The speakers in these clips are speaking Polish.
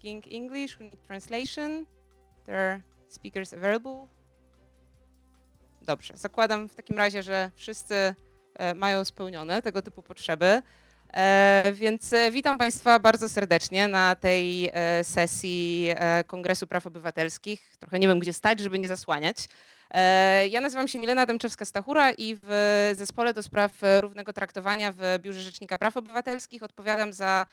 speaking English, we need translation. There are speakers available. Dobrze, zakładam w takim razie, że wszyscy e, mają spełnione tego typu potrzeby. E, Więc e, witam Państwa bardzo serdecznie na tej sesji Kongresu Praw Obywatelskich. Trochę nie wiem, gdzie stać, żeby nie zasłaniać. Ja nazywam się Milena Dęczewska-Stachura i w zespole do spraw równego traktowania w Biurze Rzecznika Praw Obywatelskich odpowiadam za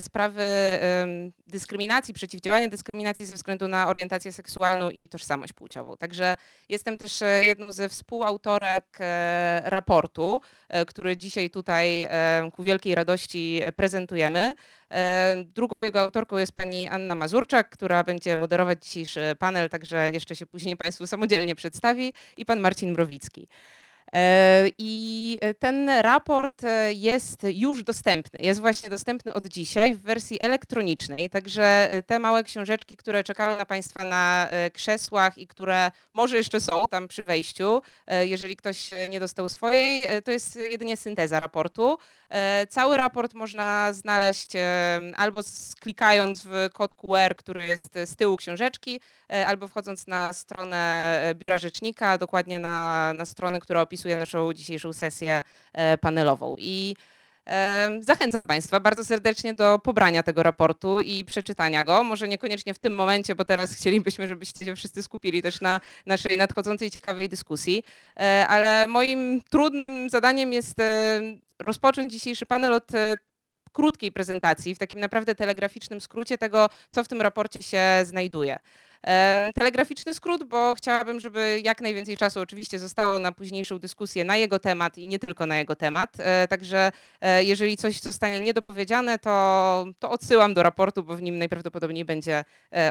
sprawy em, dyskryminacji, przeciwdziałania dyskryminacji ze względu na orientację seksualną i tożsamość płciową. Także jestem też e, jedną ze współautorek e, raportu, e, który dzisiaj tutaj e, ku wielkiej radości prezentujemy. E, Drugą jego autorką jest pani Anna Mazurczak, która będzie moderować dzisiejszy panel, także jeszcze się później Państwu samodzielnie przedstawi i pan Marcin Mrowicki. E, I ten raport e, jest już dostępny. Jest właśnie dostępny od dzisiaj w wersji elektronicznej. Także te małe książeczki, które czekają na Państwa na e, krzesłach i które może jeszcze są tam przy wejściu, e, jeżeli ktoś nie dostał swojej, e, to jest jedynie synteza raportu. E, Cały raport można znaleźć e, albo klikając w kod QR, który jest z tyłu książeczki, e, albo wchodząc na stronę e, Biura Rzecznika, dokładnie na, na stronę, która opisuje naszą dzisiejszą sesję e, panelową. I e, zachęcam Państwa bardzo serdecznie do pobrania tego raportu i przeczytania go. Może niekoniecznie w tym momencie, bo teraz chcielibyśmy, żebyście się wszyscy skupili też na naszej nadchodzącej ciekawej dyskusji, E, ale moim trudnym zadaniem jest rozpocząć dzisiejszy panel od krótkiej prezentacji, w takim naprawdę telegraficznym skrócie tego, co w tym raporcie się znajduje. E, Telegraficzny skrót, bo chciałabym, żeby jak najwięcej czasu oczywiście zostało na późniejszą dyskusję na jego temat i nie tylko na jego temat. E, Także e, jeżeli coś zostanie niedopowiedziane, to, to odsyłam do raportu, bo w nim najprawdopodobniej będzie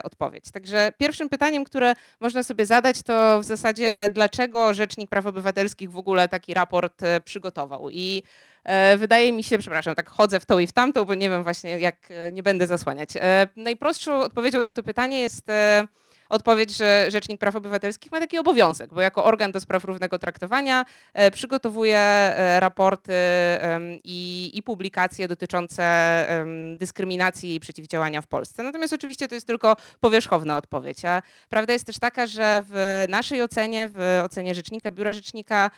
odpowiedź. Także pierwszym pytaniem, które można sobie zadać, to w zasadzie dlaczego Rzecznik Praw Obywatelskich w ogóle taki raport przygotował. I wydaje mi się, przepraszam, tak chodzę w tą i w tamtą, bo nie wiem właśnie jak, nie będę zasłaniać. Najprostszą odpowiedzią na to pytanie jest odpowiedź, że Rzecznik Praw Obywatelskich ma taki obowiązek, bo jako organ do spraw równego traktowania e, przygotowuje e, raporty i, i publikacje dotyczące dyskryminacji i przeciwdziałania w Polsce. Natomiast oczywiście to jest tylko powierzchowna odpowiedź, a prawda jest też taka, że w naszej ocenie, w ocenie Rzecznika, Biura Rzecznika,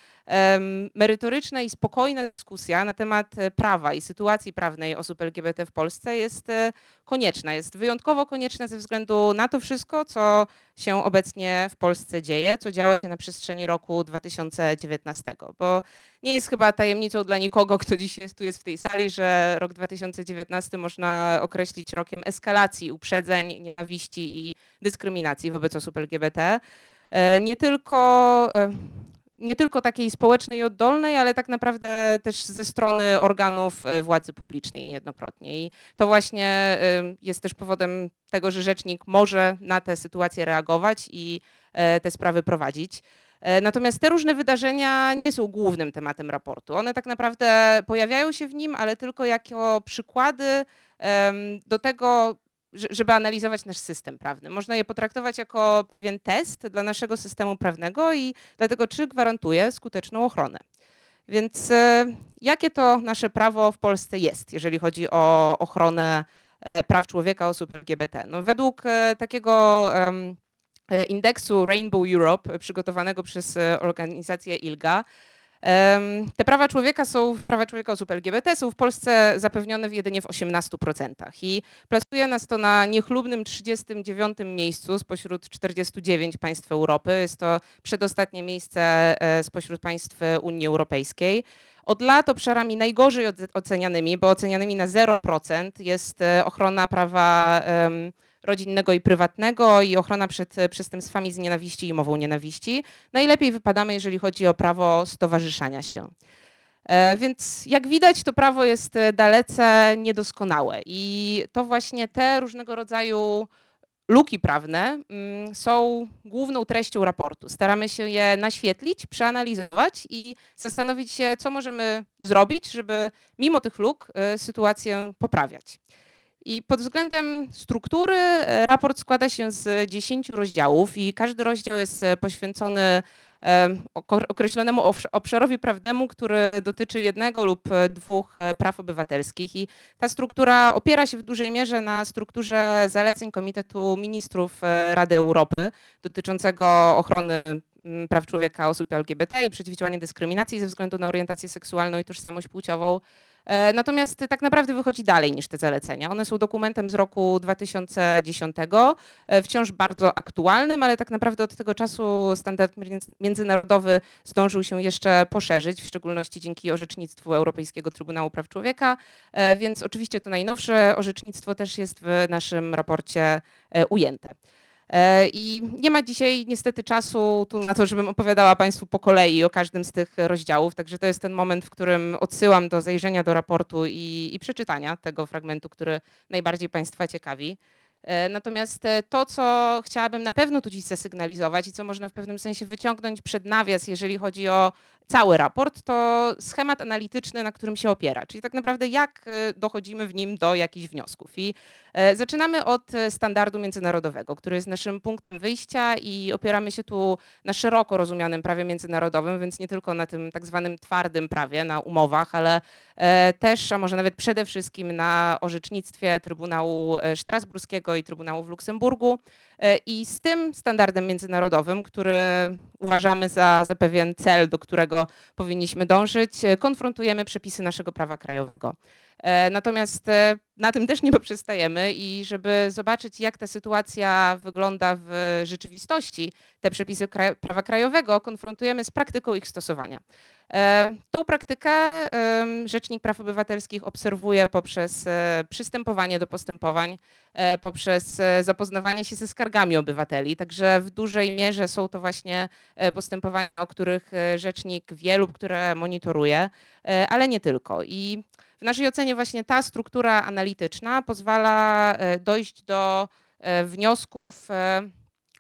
merytoryczna i spokojna dyskusja na temat e, prawa i sytuacji prawnej osób LGBT w Polsce jest konieczna. Jest wyjątkowo konieczna ze względu na to wszystko, co się obecnie w Polsce dzieje, co działo się na przestrzeni roku 2019. Bo nie jest chyba tajemnicą dla nikogo, kto dziś jest, tu jest w tej sali, że rok 2019 można określić rokiem eskalacji uprzedzeń, nienawiści i dyskryminacji wobec osób LGBT. E, Nie tylko e, nie tylko takiej społecznej i oddolnej, ale tak naprawdę też ze strony organów e, władzy publicznej niejednokrotnie. I to właśnie jest też powodem tego, że rzecznik może na te sytuacje reagować i e, te sprawy prowadzić. E, Natomiast te różne wydarzenia nie są głównym tematem raportu. One tak naprawdę pojawiają się w nim, ale tylko jako przykłady do tego, żeby analizować nasz system prawny. Można je potraktować jako pewien test dla naszego systemu prawnego i dlatego, czy gwarantuje skuteczną ochronę. Więc e, jakie to nasze prawo w Polsce jest, jeżeli chodzi o ochronę e, praw człowieka osób LGBT? No, według e, takiego indeksu Rainbow Europe przygotowanego przez organizację ILGA, te prawa człowieka są, prawa człowieka osób LGBT są w Polsce zapewnione jedynie w 18%. I Plasuje nas to na niechlubnym 39 miejscu spośród 49 państw Europy. Jest to przedostatnie miejsce e, spośród państw Unii Europejskiej. Od lat obszarami najgorzej ocenianymi, bo ocenianymi na 0% jest e, ochrona prawa em, rodzinnego i prywatnego i ochrona przed przestępstwami z nienawiści i mową nienawiści. Najlepiej wypadamy, jeżeli chodzi o prawo stowarzyszania się. E, Więc jak widać, to prawo jest e, dalece niedoskonałe i to właśnie te różnego rodzaju luki prawne mm, są główną treścią raportu. Staramy się je naświetlić, przeanalizować i zastanowić się, co możemy zrobić, żeby mimo tych luk e, sytuację poprawiać. I pod względem struktury e, raport składa się z 10 rozdziałów i każdy rozdział jest e, poświęcony określonemu obszarowi prawnemu, który dotyczy jednego lub dwóch praw obywatelskich. I ta struktura opiera się w dużej mierze na strukturze zaleceń Komitetu Ministrów Rady Europy dotyczącego ochrony praw człowieka osób LGBT i przeciwdziałania dyskryminacji ze względu na orientację seksualną i tożsamość płciową. E, natomiast tak naprawdę wychodzi dalej niż te zalecenia. One są dokumentem z roku 2010, e, wciąż bardzo aktualnym, ale tak naprawdę od tego czasu standard międzynarodowy zdążył się jeszcze poszerzyć, w szczególności dzięki orzecznictwu Europejskiego Trybunału Praw Człowieka, e, więc oczywiście to najnowsze orzecznictwo też jest w naszym raporcie ujęte. E, I nie ma dzisiaj niestety czasu na to, żebym opowiadała Państwu po kolei o każdym z tych rozdziałów, także to jest ten moment, w którym odsyłam do zajrzenia do raportu i, i przeczytania tego fragmentu, który najbardziej Państwa ciekawi. E, natomiast e, to, co chciałabym na pewno tu dziś zasygnalizować i co można w pewnym sensie wyciągnąć przed nawias, jeżeli chodzi o cały raport, to schemat analityczny, na którym się opiera, czyli tak naprawdę jak e, dochodzimy w nim do jakichś wniosków. I zaczynamy od standardu międzynarodowego, który jest naszym punktem wyjścia i opieramy się tu na szeroko rozumianym prawie międzynarodowym, więc nie tylko na tym tak zwanym twardym prawie, na umowach, ale też, a może nawet przede wszystkim na orzecznictwie Trybunału Strasburskiego i Trybunału w Luksemburgu. E, I z tym standardem międzynarodowym, który uważamy za, za pewien cel, do którego powinniśmy dążyć, e, konfrontujemy przepisy naszego prawa krajowego. E, natomiast na tym też nie poprzestajemy i żeby zobaczyć, jak ta sytuacja wygląda w rzeczywistości, te przepisy prawa krajowego konfrontujemy z praktyką ich stosowania. E, tą praktykę Rzecznik Praw Obywatelskich obserwuje poprzez e, przystępowanie do postępowań, e, poprzez zapoznawanie się ze skargami obywateli. Także w dużej mierze są to właśnie postępowania, o których rzecznik wie lub które monitoruje, ale nie tylko. I w naszej ocenie właśnie ta struktura analityczna pozwala dojść do wniosków,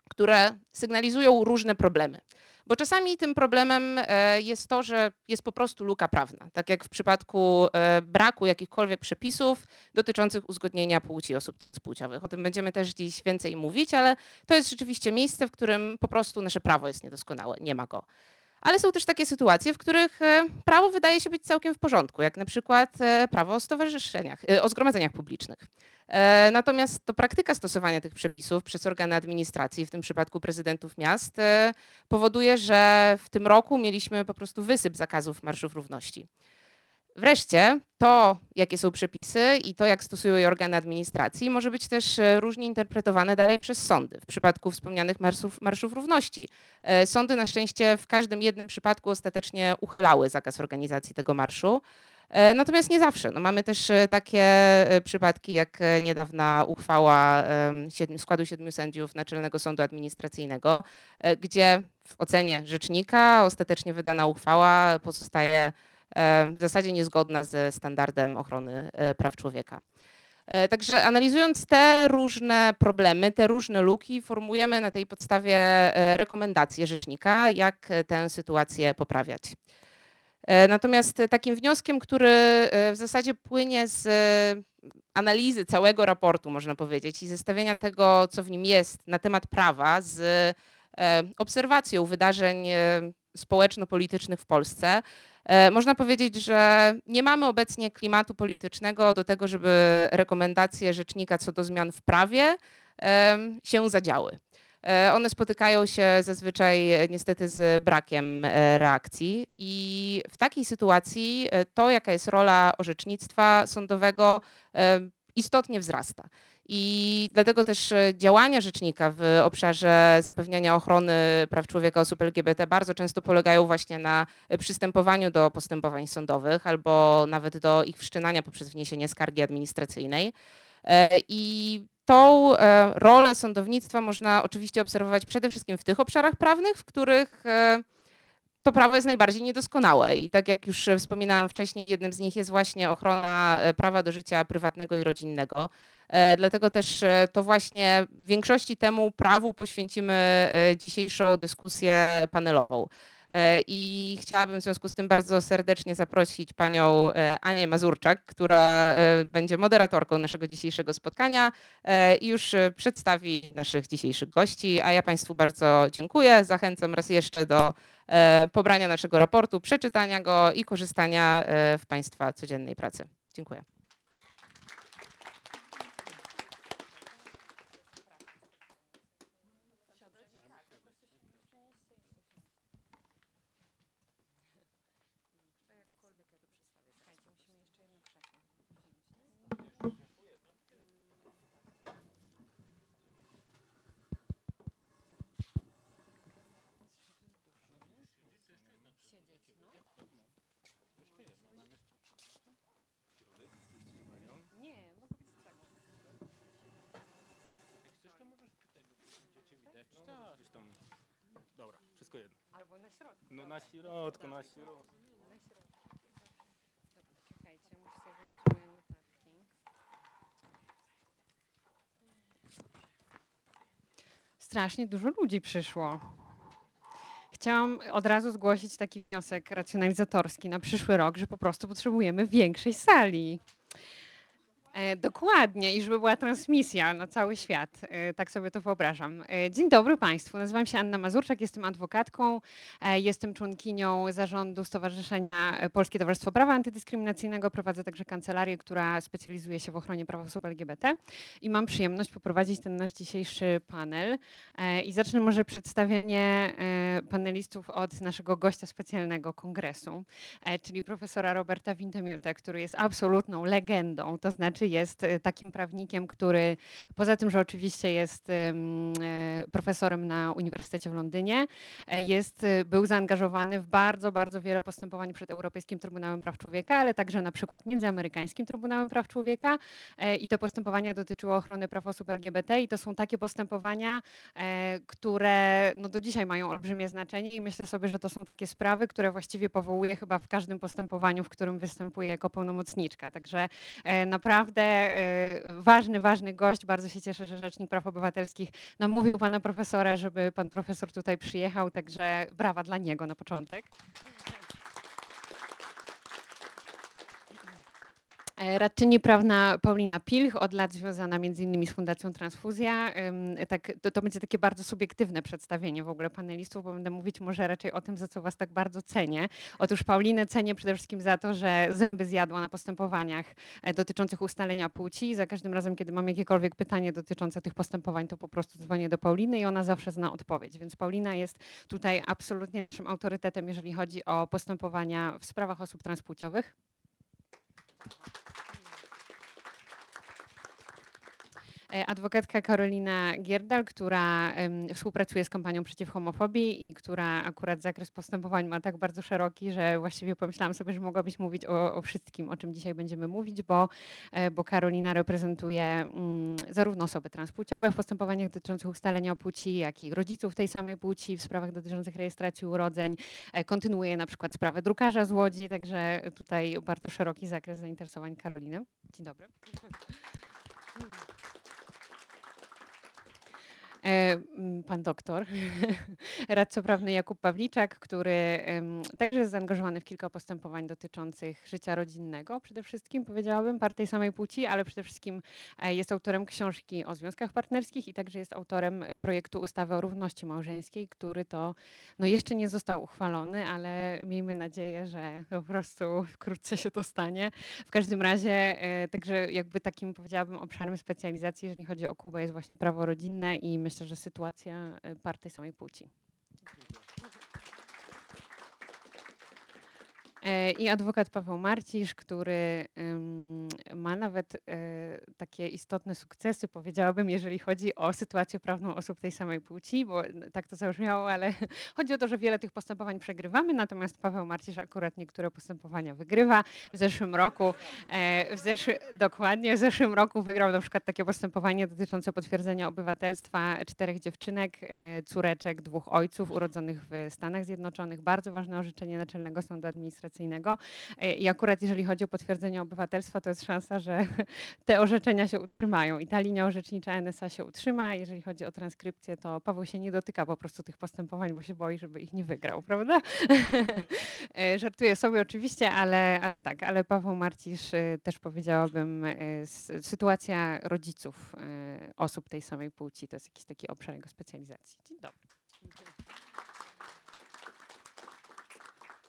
które sygnalizują różne problemy. Bo czasami tym problemem e, jest to, że jest po prostu luka prawna, tak jak w przypadku e, braku jakichkolwiek przepisów dotyczących uzgodnienia płci osób płciowych. O tym będziemy też dziś więcej mówić, ale to jest rzeczywiście miejsce, w którym po prostu nasze prawo jest niedoskonałe, nie ma go. Ale są też takie sytuacje, w których e, prawo wydaje się być całkiem w porządku, jak na przykład prawo o stowarzyszeniach, o zgromadzeniach publicznych. E, natomiast to praktyka stosowania tych przepisów przez organy administracji, w tym przypadku prezydentów miast, e, powoduje, że w tym roku mieliśmy po prostu wysyp zakazów marszów równości. Wreszcie to, jakie są przepisy i to, jak stosują je organy administracji, może być też e, różnie interpretowane dalej przez sądy. W przypadku wspomnianych marszów, marszów równości. Sądy na szczęście w każdym jednym przypadku ostatecznie uchylały zakaz organizacji tego marszu. E, natomiast nie zawsze. No mamy też e, takie e, przypadki, jak niedawna uchwała składu siedmiu sędziów Naczelnego Sądu Administracyjnego, gdzie w ocenie rzecznika ostatecznie wydana uchwała pozostaje w zasadzie niezgodna ze standardem ochrony praw człowieka. Także analizując te różne problemy, te różne luki, formujemy na tej podstawie rekomendacje rzecznika, jak tę sytuację poprawiać. E, natomiast takim wnioskiem, który e, w zasadzie płynie z analizy całego raportu, można powiedzieć, i zestawienia tego, co w nim jest na temat prawa z e, obserwacją wydarzeń społeczno-politycznych w Polsce, można powiedzieć, że nie mamy obecnie klimatu politycznego do tego, żeby rekomendacje rzecznika co do zmian w prawie się zadziały. E, one spotykają się zazwyczaj e, niestety z brakiem e, reakcji i w takiej sytuacji to, jaka jest rola orzecznictwa sądowego, istotnie wzrasta. I dlatego też działania rzecznika w obszarze zapewniania ochrony praw człowieka osób LGBT bardzo często polegają właśnie na przystępowaniu do postępowań sądowych albo nawet do ich wszczynania poprzez wniesienie skargi administracyjnej. I tą e, rolę sądownictwa można oczywiście obserwować przede wszystkim w tych obszarach prawnych, w których e, to prawo jest najbardziej niedoskonałe. I tak jak już wspominałam wcześniej, jednym z nich jest właśnie ochrona e, prawa do życia prywatnego i rodzinnego. Dlatego też to właśnie w większości temu prawu poświęcimy dzisiejszą dyskusję panelową. E, I chciałabym w związku z tym bardzo serdecznie zaprosić panią e, Anię Mazurczak, która e, będzie moderatorką naszego dzisiejszego spotkania i już przedstawi naszych dzisiejszych gości. A ja Państwu bardzo dziękuję. Zachęcam raz jeszcze do pobrania naszego raportu, przeczytania go i korzystania w Państwa codziennej pracy. Dziękuję. Dobra, wszystko jedno. Albo na środku. No na środku, na środku. Czekajcie, muszę sobie moje notatki. Strasznie dużo ludzi przyszło. Chciałam od razu zgłosić taki wniosek racjonalizatorski na przyszły rok, że po prostu potrzebujemy większej sali. E, dokładnie, i żeby była transmisja na cały świat. E, tak sobie to wyobrażam. E, dzień dobry Państwu. Nazywam się Anna Mazurczak, jestem adwokatką, jestem członkinią zarządu Stowarzyszenia Polskie Towarzystwo Prawa Antydyskryminacyjnego. Prowadzę także kancelarię, która specjalizuje się w ochronie praw osób LGBT i mam przyjemność poprowadzić ten nasz dzisiejszy panel. I zacznę może przedstawienie panelistów od naszego gościa specjalnego kongresu, czyli profesora Roberta Wintemilta, który jest absolutną legendą, to znaczy jest e, takim prawnikiem, który poza tym, że oczywiście jest e, profesorem na Uniwersytecie w Londynie, e, jest, e, był zaangażowany w bardzo, bardzo wiele postępowań przed Europejskim Trybunałem Praw Człowieka, ale także na przykład Międzyamerykańskim Trybunałem Praw Człowieka e, i te postępowania dotyczyły ochrony praw osób LGBT i to są takie postępowania, które no do dzisiaj mają olbrzymie znaczenie i myślę sobie, że to są takie sprawy, które właściwie powołuje chyba w każdym postępowaniu, w którym występuje jako pełnomocniczka. Także e, naprawdę e, ważny, ważny gość. Bardzo się cieszę, że Rzecznik Praw Obywatelskich namówił pana profesora, żeby pan profesor tutaj przyjechał, także brawa dla niego na początek. Radczyni prawna Paulina Pilch, od lat związana innymi z Fundacją Transfuzja. Tak, to, to będzie takie bardzo subiektywne przedstawienie w ogóle panelistów, bo będę mówić może raczej o tym, za co was tak bardzo cenię. Otóż Paulinę cenię przede wszystkim za to, że zęby zjadła na postępowaniach e, dotyczących ustalenia płci. Za każdym razem, kiedy mam jakiekolwiek pytanie dotyczące tych postępowań, to po prostu dzwonię do Pauliny i ona zawsze zna odpowiedź. Więc Paulina jest tutaj absolutnie naszym autorytetem, jeżeli chodzi o postępowania w sprawach osób transpłciowych. E, adwokatka Karolina Gierdal, która współpracuje z kampanią przeciw homofobii i która akurat zakres postępowań ma tak bardzo szeroki, że właściwie pomyślałam sobie, że mogłabyś mówić o, o wszystkim, o czym dzisiaj będziemy mówić, bo, e, bo Karolina reprezentuje mm, zarówno osoby transpłciowe w postępowaniach dotyczących ustalenia płci, jak i rodziców tej samej płci w sprawach dotyczących rejestracji urodzeń. E, Kontynuuje na przykład sprawę drukarza z Łodzi, także tutaj bardzo szeroki zakres zainteresowań Karoliny. Dzień dobry. E, Pan doktor, radca prawny Jakub Pawliczak, który także jest zaangażowany w kilka postępowań dotyczących życia rodzinnego. Przede wszystkim powiedziałabym par tej samej płci, ale przede wszystkim e, jest autorem książki o związkach partnerskich i także jest autorem projektu ustawy o równości małżeńskiej, który to no jeszcze nie został uchwalony, ale miejmy nadzieję, że po prostu wkrótce się to stanie. W każdym razie, e, także jakby takim powiedziałabym obszarem specjalizacji, jeżeli chodzi o Kubę, jest właśnie prawo rodzinne i myślę, że sytuacja e, par tej samej płci. E, I adwokat Paweł Marcisz, który ma nawet e, takie istotne sukcesy, powiedziałabym, jeżeli chodzi o sytuację prawną osób tej samej płci, bo tak to zabrzmiało, ale chodzi o to, że wiele tych postępowań przegrywamy, natomiast Paweł Marcisz akurat niektóre postępowania wygrywa. W zeszłym roku, e, w zeszły, dokładnie, w zeszłym roku wygrał na przykład takie postępowanie dotyczące potwierdzenia obywatelstwa czterech dziewczynek, córeczek dwóch ojców urodzonych w Stanach Zjednoczonych. Bardzo ważne orzeczenie Naczelnego Sądu Administracyjnego administracyjnego. E, I akurat jeżeli chodzi o potwierdzenie obywatelstwa, to jest szansa, że te orzeczenia się utrzymają i ta linia orzecznicza NSA się utrzyma. Jeżeli chodzi o transkrypcję, to Paweł się nie dotyka po prostu tych postępowań, bo się boi, żeby ich nie wygrał, prawda? E, Żartuję sobie oczywiście, ale tak, ale Paweł Marcisz e, też powiedziałabym, sytuacja rodziców osób tej samej płci to jest jakiś taki obszar jego specjalizacji. Dzień dobry. E,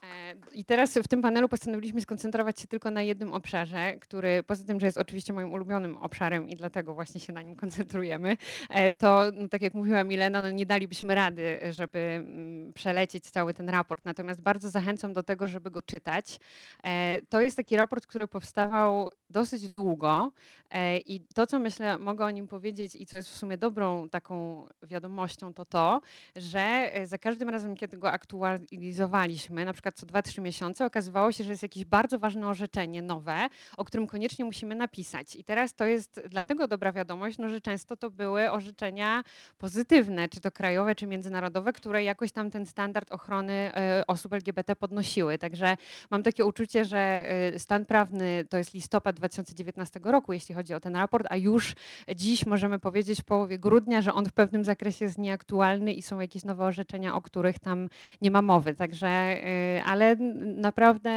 I teraz w tym panelu postanowiliśmy skoncentrować się tylko na jednym obszarze, który poza tym, że jest oczywiście moim ulubionym obszarem i dlatego właśnie się na nim koncentrujemy, e, to no, tak jak mówiła Milena, no, nie dalibyśmy rady, żeby mm, przelecieć cały ten raport. Natomiast bardzo zachęcam do tego, żeby go czytać. E, To jest taki raport, który powstawał dosyć długo e, i to, co myślę, mogę o nim powiedzieć i co jest w sumie dobrą taką wiadomością, to to, że e, za każdym razem, kiedy go aktualizowaliśmy, na przykład co 2-3 miesiące, okazywało się, że jest jakieś bardzo ważne orzeczenie nowe, o którym koniecznie musimy napisać. I teraz to jest dlatego dobra wiadomość, no, że często to były orzeczenia pozytywne, czy to krajowe, czy międzynarodowe, które jakoś tam ten standard ochrony e, osób LGBT podnosiły. Także mam takie uczucie, że e, stan prawny to jest listopad 2019 roku, jeśli chodzi o ten raport, a już dziś możemy powiedzieć w połowie grudnia, że on w pewnym zakresie jest nieaktualny i są jakieś nowe orzeczenia, o których tam nie ma mowy. Także, y, ale naprawdę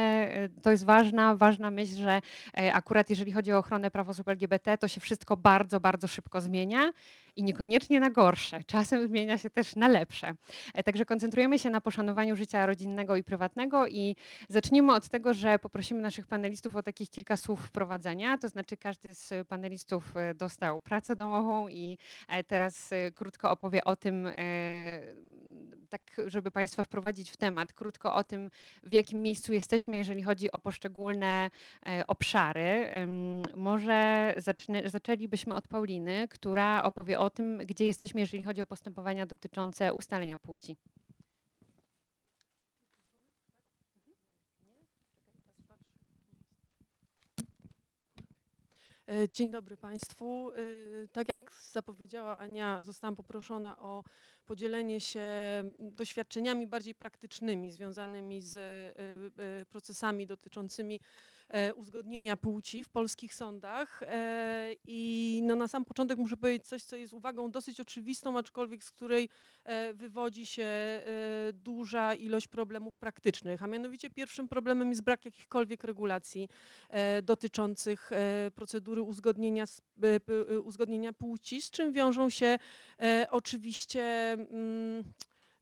y, to jest ważna, ważna myśl, że e, akurat jeżeli chodzi o ochronę praw osób LGBT, to się wszystko bardzo, bardzo szybko zmienia i niekoniecznie na gorsze. Czasem zmienia się też na lepsze. E, Także koncentrujemy się na poszanowaniu życia rodzinnego i prywatnego i zacznijmy od tego, że poprosimy naszych panelistów o takich kilka słów wprowadzenia. To znaczy każdy z panelistów e, dostał pracę domową i e, teraz e, krótko opowie o tym, e, tak żeby Państwa wprowadzić w temat, krótko o tym, w jakim miejscu jesteśmy, jeżeli chodzi o poszczególne e, obszary. Może zaczęlibyśmy od Pauliny, która opowie o tym, gdzie jesteśmy, jeżeli chodzi o postępowania dotyczące ustalenia płci. E, Dzień dobry Państwu. E, Tak jak zapowiedziała Ania, zostałam poproszona o podzielenie się mm, doświadczeniami bardziej praktycznymi związanymi z e, e, procesami dotyczącymi e, uzgodnienia płci w polskich sądach. I no na sam początek muszę powiedzieć coś, co jest uwagą dosyć oczywistą, aczkolwiek z której wywodzi się duża ilość problemów praktycznych. A mianowicie pierwszym problemem jest brak jakichkolwiek regulacji dotyczących procedury uzgodnienia, uzgodnienia płci, z czym wiążą się oczywiście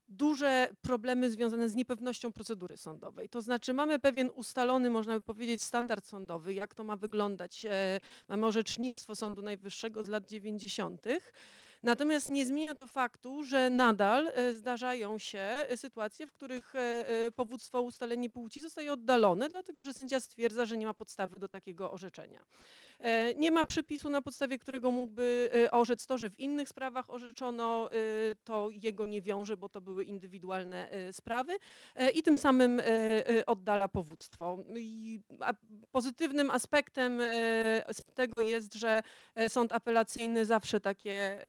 duże problemy związane z niepewnością procedury sądowej. To znaczy mamy pewien ustalony, można by powiedzieć, standard sądowy, jak to ma wyglądać. E, Mamy orzecznictwo Sądu Najwyższego z lat 90. Natomiast nie zmienia to faktu, że nadal e, zdarzają się e, sytuacje, w których e, e, powództwo o ustalenie płci zostaje oddalone, dlatego że sędzia stwierdza, że nie ma podstawy do takiego orzeczenia. E, Nie ma przepisu, na podstawie którego mógłby e, orzec to, że w innych sprawach orzeczono, e, to jego nie wiąże, bo to były indywidualne sprawy i tym samym oddala powództwo. Pozytywnym aspektem tego jest, że sąd apelacyjny zawsze takie,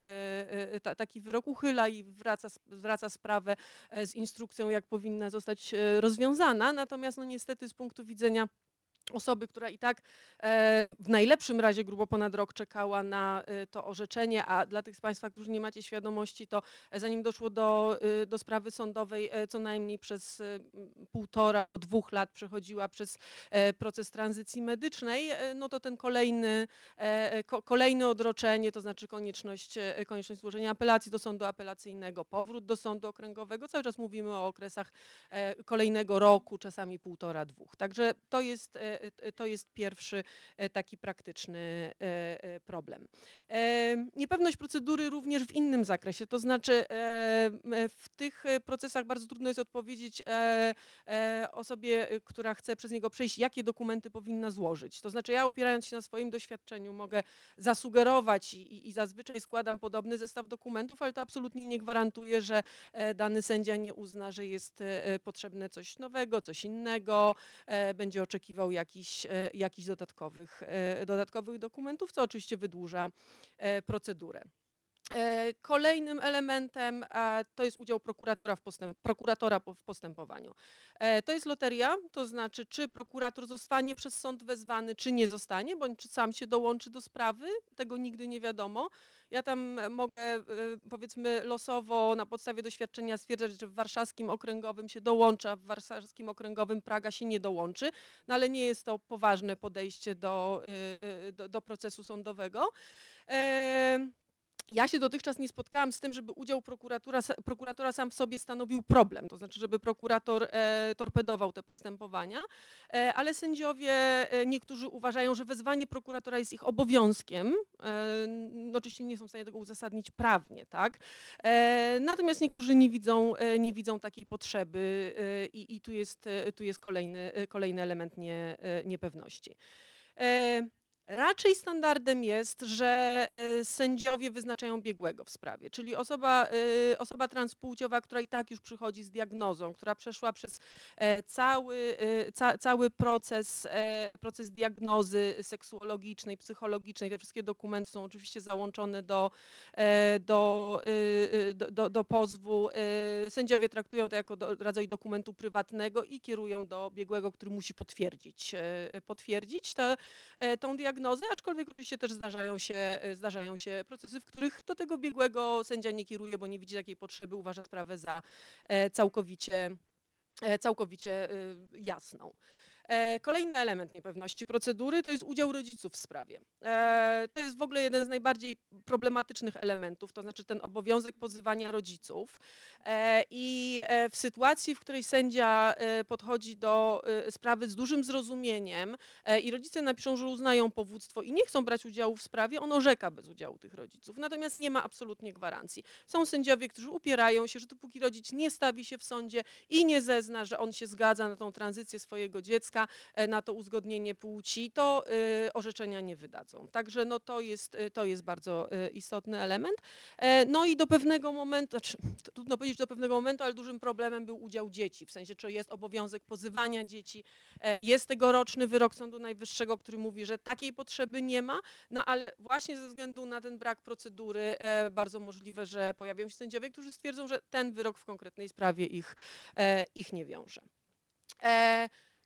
ta- taki wyrok uchyla i wraca, zwraca sprawę z instrukcją, jak powinna zostać rozwiązana. Natomiast no niestety z punktu widzenia osoby, która i tak e, w najlepszym razie grubo ponad rok czekała na e, to orzeczenie, a dla tych z Państwa, którzy nie macie świadomości, to e, zanim doszło do, do sprawy sądowej, co najmniej przez półtora, dwóch lat przechodziła przez proces tranzycji medycznej, no to ten kolejny, ko, kolejne odroczenie, to znaczy konieczność, konieczność złożenia apelacji do sądu apelacyjnego, powrót do sądu okręgowego, cały czas mówimy o okresach kolejnego roku, czasami półtora, dwóch. Także to jest, to jest pierwszy e, taki praktyczny e, e, problem. E, Niepewność procedury również w innym zakresie, to znaczy e, w tych e, procesach bardzo trudno jest odpowiedzieć e, e, osobie, e, która chce przez niego przejść, jakie dokumenty powinna złożyć. To znaczy ja opierając się na swoim doświadczeniu mogę zasugerować i, i- zazwyczaj składam podobny zestaw dokumentów, ale to absolutnie nie gwarantuje, że e, dany sędzia nie uzna, że jest e, e, potrzebne coś nowego, coś innego, e, będzie oczekiwał jakichś e, jakichś dodatkowych, e, dodatkowych dokumentów, co oczywiście wydłuża e, procedurę. E, Kolejnym elementem e, to jest udział prokuratora w, postęp, prokuratora w postępowaniu. E, To jest loteria, to znaczy czy prokurator zostanie przez sąd wezwany, czy nie zostanie, bądź czy sam się dołączy do sprawy, tego nigdy nie wiadomo. Ja tam mogę powiedzmy losowo na podstawie doświadczenia stwierdzać, że w warszawskim okręgowym się dołącza, a w warszawskim okręgowym Praga się nie dołączy, no ale nie jest to poważne podejście do, do, do procesu sądowego. Ja się dotychczas nie spotkałam z tym, żeby udział prokuratura, prokuratora sam w sobie stanowił problem, to znaczy, żeby prokurator e, torpedował te postępowania, e, ale sędziowie e, niektórzy uważają, że wezwanie prokuratora jest ich obowiązkiem. E, no, oczywiście nie są w stanie tego uzasadnić prawnie, tak? E, natomiast niektórzy nie widzą, e, nie widzą takiej potrzeby e, i, i tu jest, e, tu jest kolejny, e, kolejny element nie, e, niepewności. E, Raczej standardem jest, że e, sędziowie wyznaczają biegłego w sprawie, czyli osoba, e, osoba transpłciowa, która i tak już przychodzi z diagnozą, która przeszła przez e, cały, e, ca, cały proces, e, proces diagnozy seksuologicznej, psychologicznej. Te wszystkie dokumenty są oczywiście załączone do, do, e, do, do, do pozwu. Sędziowie traktują to jako do, rodzaj dokumentu prywatnego i kierują do biegłego, który musi potwierdzić, potwierdzić te, e, tą diagnozę, aczkolwiek oczywiście też zdarzają się, e, zdarzają się procesy, w których do tego biegłego sędzia nie kieruje, bo nie widzi takiej potrzeby, uważa sprawę za e, całkowicie, e, całkowicie jasną. E, Kolejny element niepewności procedury to jest udział rodziców w sprawie. E, To jest w ogóle jeden z najbardziej problematycznych elementów, to znaczy ten obowiązek pozywania rodziców. E, I w sytuacji, w której sędzia podchodzi do sprawy z dużym zrozumieniem i rodzice napiszą, że uznają powództwo i nie chcą brać udziału w sprawie, on orzeka bez udziału tych rodziców. Natomiast nie ma absolutnie gwarancji. Są sędziowie, którzy upierają się, że dopóki rodzic nie stawi się w sądzie i nie zezna, że on się zgadza na tą tranzycję swojego dziecka, e, na to uzgodnienie płci, to e, orzeczenia nie wydadzą. Także no to jest, e, to jest bardzo e, istotny element. E, No i do pewnego momentu, znaczy, trudno powiedzieć do pewnego momentu, ale dużym problemem był udział dzieci, w sensie czy jest obowiązek pozywania dzieci. E, Jest tegoroczny wyrok Sądu Najwyższego, który mówi, że takiej potrzeby nie ma, no ale właśnie ze względu na ten brak procedury bardzo możliwe, że pojawią się sędziowie, którzy stwierdzą, że ten wyrok w konkretnej sprawie ich, ich nie wiąże.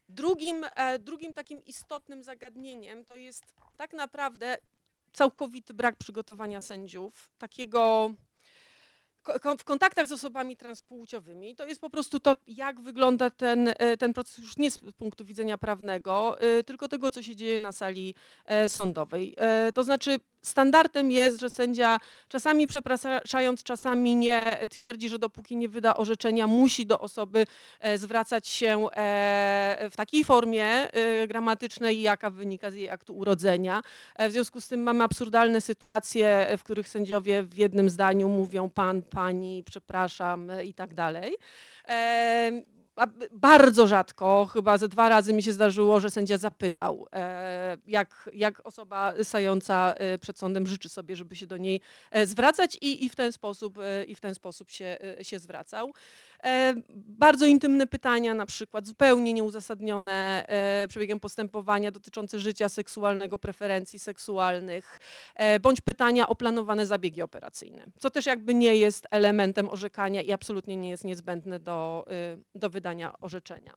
Drugim, e, drugim takim istotnym zagadnieniem to jest tak naprawdę całkowity brak przygotowania sędziów, takiego w kontaktach z osobami transpłciowymi. To jest po prostu to, jak wygląda ten, e, ten proces już nie z punktu widzenia prawnego, e, tylko tego, co się dzieje na sali sądowej. To znaczy standardem jest, że sędzia czasami przepraszając, czasami nie twierdzi, że dopóki nie wyda orzeczenia, musi do osoby e, zwracać się e, w takiej formie e, gramatycznej, jaka wynika z jej aktu urodzenia. W związku z tym mamy absurdalne sytuacje, w których sędziowie w jednym zdaniu mówią pan, pani, przepraszam i tak dalej. Bardzo rzadko, chyba ze dwa razy mi się zdarzyło, że sędzia zapytał, e, jak, jak osoba stająca e, przed sądem życzy sobie, żeby się do niej e, zwracać i, i w ten sposób, i w ten sposób się, się zwracał. E, Bardzo intymne pytania, na przykład zupełnie nieuzasadnione e, przebiegiem postępowania dotyczące życia seksualnego, preferencji seksualnych, e, bądź pytania o planowane zabiegi operacyjne, co też jakby nie jest elementem orzekania i absolutnie nie jest niezbędne do, y, do wydania orzeczenia.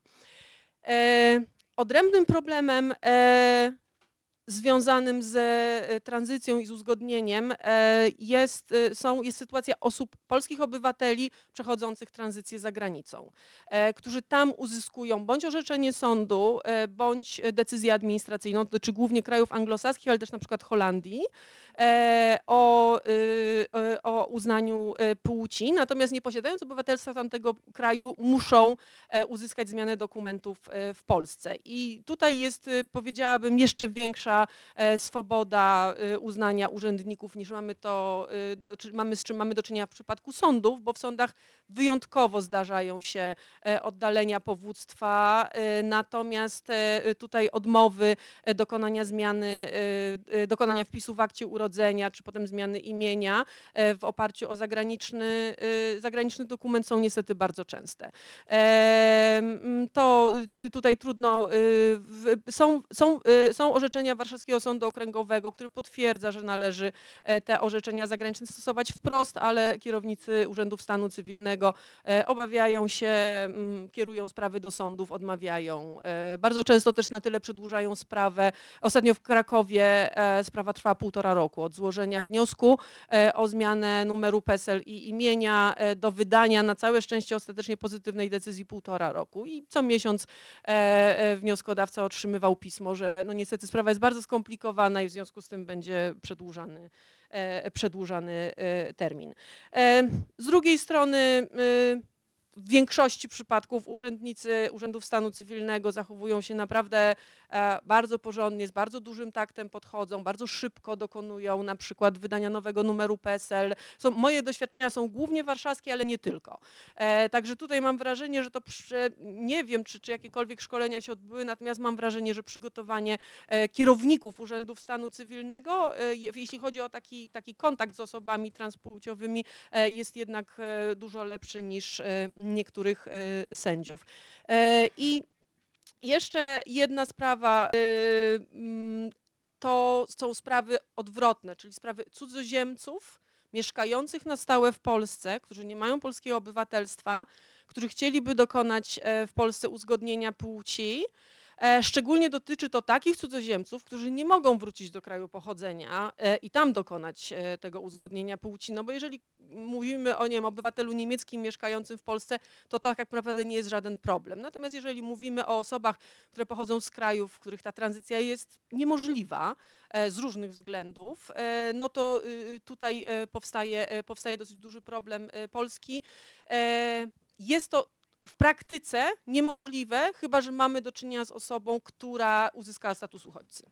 Odrębnym problemem związanym z e, tranzycją i z uzgodnieniem e, jest, e, są, jest sytuacja osób, polskich obywateli przechodzących tranzycję za granicą, którzy tam uzyskują bądź orzeczenie sądu, bądź decyzję administracyjną, dotyczy głównie krajów anglosaskich, ale też na przykład Holandii, o, y, e, o uznaniu e, płci, natomiast nie posiadając obywatelstwa tamtego kraju muszą e, uzyskać zmianę dokumentów e, w Polsce. I tutaj jest, e, powiedziałabym, jeszcze większa e, swoboda e, uznania urzędników niż mamy to, e, mamy z czym mamy do czynienia w przypadku sądów, bo w sądach wyjątkowo zdarzają się e, oddalenia powództwa, e, natomiast e, tutaj odmowy e, dokonania zmiany, e, e, dokonania wpisu w akcie urodzenia urodzenia, czy potem zmiany imienia e, w oparciu o zagraniczny, y, zagraniczny dokument są niestety bardzo częste. To tutaj trudno, y, są, są, y, są orzeczenia Warszawskiego Sądu Okręgowego, który potwierdza, że należy e, te orzeczenia zagraniczne stosować wprost, ale kierownicy Urzędów Stanu Cywilnego e, obawiają się, kierują sprawy do sądów, odmawiają. Bardzo często też na tyle przedłużają sprawę. Ostatnio w Krakowie sprawa trwała półtora roku od złożenia wniosku e, o zmianę numeru PESEL i imienia e, do wydania na całe szczęście ostatecznie pozytywnej decyzji półtora roku i co miesiąc e, wnioskodawca otrzymywał pismo, że no niestety sprawa jest bardzo skomplikowana i w związku z tym będzie przedłużany, przedłużany termin. Z drugiej strony w większości przypadków urzędnicy Urzędów Stanu Cywilnego zachowują się naprawdę bardzo porządnie, z bardzo dużym taktem podchodzą, bardzo szybko dokonują na przykład wydania nowego numeru PESEL. Są, moje doświadczenia są głównie warszawskie, ale nie tylko. E, Także tutaj mam wrażenie, że to przy, nie wiem, czy, czy jakiekolwiek szkolenia się odbyły, natomiast mam wrażenie, że przygotowanie e, kierowników Urzędów Stanu Cywilnego, e, je- jeśli chodzi o taki, taki kontakt z osobami transpłciowymi, e, jest jednak e, dużo lepszy niż e, niektórych e, sędziów. E, I jeszcze jedna sprawa, e, mm, to są sprawy odwrotne, czyli sprawy cudzoziemców mieszkających na stałe w Polsce, którzy nie mają polskiego obywatelstwa, którzy chcieliby dokonać e, w Polsce uzgodnienia płci. E, Szczególnie dotyczy to takich cudzoziemców, którzy nie mogą wrócić do kraju pochodzenia e, i tam dokonać e, tego uzgodnienia płci. No bo jeżeli mówimy o nie obywatelu niemieckim mieszkającym w Polsce, to tak naprawdę nie jest żaden problem. Natomiast jeżeli mówimy o osobach, które pochodzą z krajów, w których ta tranzycja jest niemożliwa z różnych względów, no to y, tutaj powstaje, powstaje dosyć duży problem Polski. Jest to w praktyce niemożliwe, chyba że mamy do czynienia z osobą, która uzyskała status uchodźcy.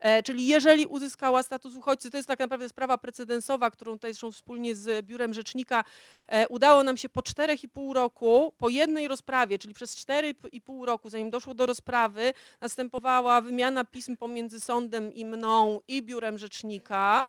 E, Czyli jeżeli uzyskała status uchodźcy, to jest tak naprawdę sprawa precedensowa, którą tutaj zresztą wspólnie z Biurem Rzecznika e, udało nam się po 4,5 roku, po jednej rozprawie, czyli przez 4,5 roku, zanim doszło do rozprawy, następowała wymiana pism pomiędzy sądem i mną i Biurem Rzecznika.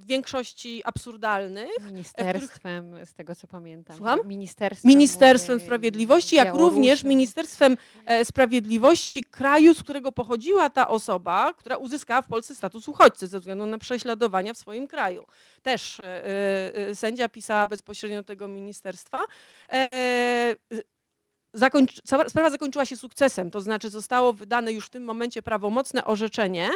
E, W większości absurdalnych. Ministerstwem, z tego co pamiętam. Słucham? Ministerstwem, Ministerstwem Sprawiedliwości, jak również. Ministerstwem e, Sprawiedliwości kraju, z którego pochodziła ta osoba, która uzyskała w Polsce status uchodźcy ze względu na prześladowania w swoim kraju. Też e, e, sędzia pisała bezpośrednio tego ministerstwa. Zakończ, cała sprawa zakończyła się sukcesem, to znaczy zostało wydane już w tym momencie prawomocne orzeczenie,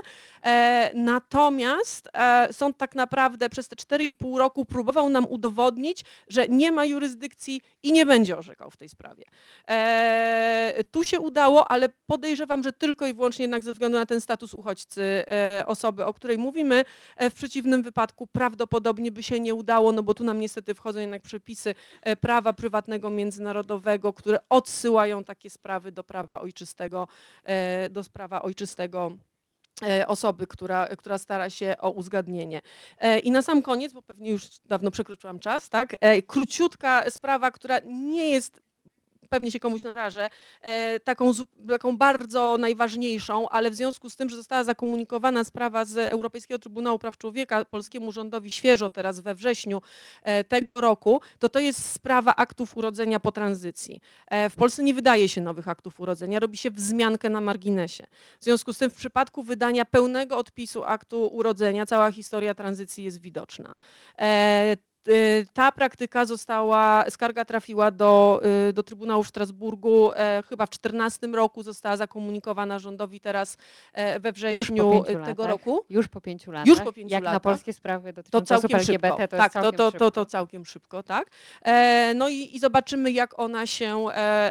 e, natomiast e, sąd tak naprawdę przez te 4,5 roku próbował nam udowodnić, że nie ma jurysdykcji i nie będzie orzekał w tej sprawie. E, tu się udało, ale podejrzewam, że tylko i wyłącznie jednak ze względu na ten status uchodźcy e, osoby, o której mówimy. E, w przeciwnym wypadku prawdopodobnie by się nie udało, no bo tu nam niestety wchodzą jednak przepisy e, prawa prywatnego międzynarodowego, które odsyłają takie sprawy do prawa ojczystego, e, do prawa ojczystego e, osoby, która, która stara się o uzgadnienie. E, I na sam koniec, bo pewnie już dawno przekroczyłam czas, tak? Króciutka sprawa, która nie jest pewnie się komuś narażę, e, taką, taką bardzo najważniejszą, ale w związku z tym, że została zakomunikowana sprawa z Europejskiego Trybunału Praw Człowieka polskiemu rządowi świeżo teraz we wrześniu e, tego roku, to to jest sprawa aktów urodzenia po tranzycji. E, W Polsce nie wydaje się nowych aktów urodzenia, robi się wzmiankę na marginesie. W związku z tym w przypadku wydania pełnego odpisu aktu urodzenia cała historia tranzycji jest widoczna. Y, Ta praktyka została, skarga trafiła do, y, do Trybunału w Strasburgu e, chyba w 2014 roku, została zakomunikowana rządowi teraz e, we wrześniu tego latach. roku. Już po pięciu latach. Już po pięciu Jak na latach. polskie sprawy To dotyczące osób całkiem LGBT, szybko. to tak, jest to, całkiem to, szybko. to, to całkiem szybko, tak. E, no i, i zobaczymy, jak ona się,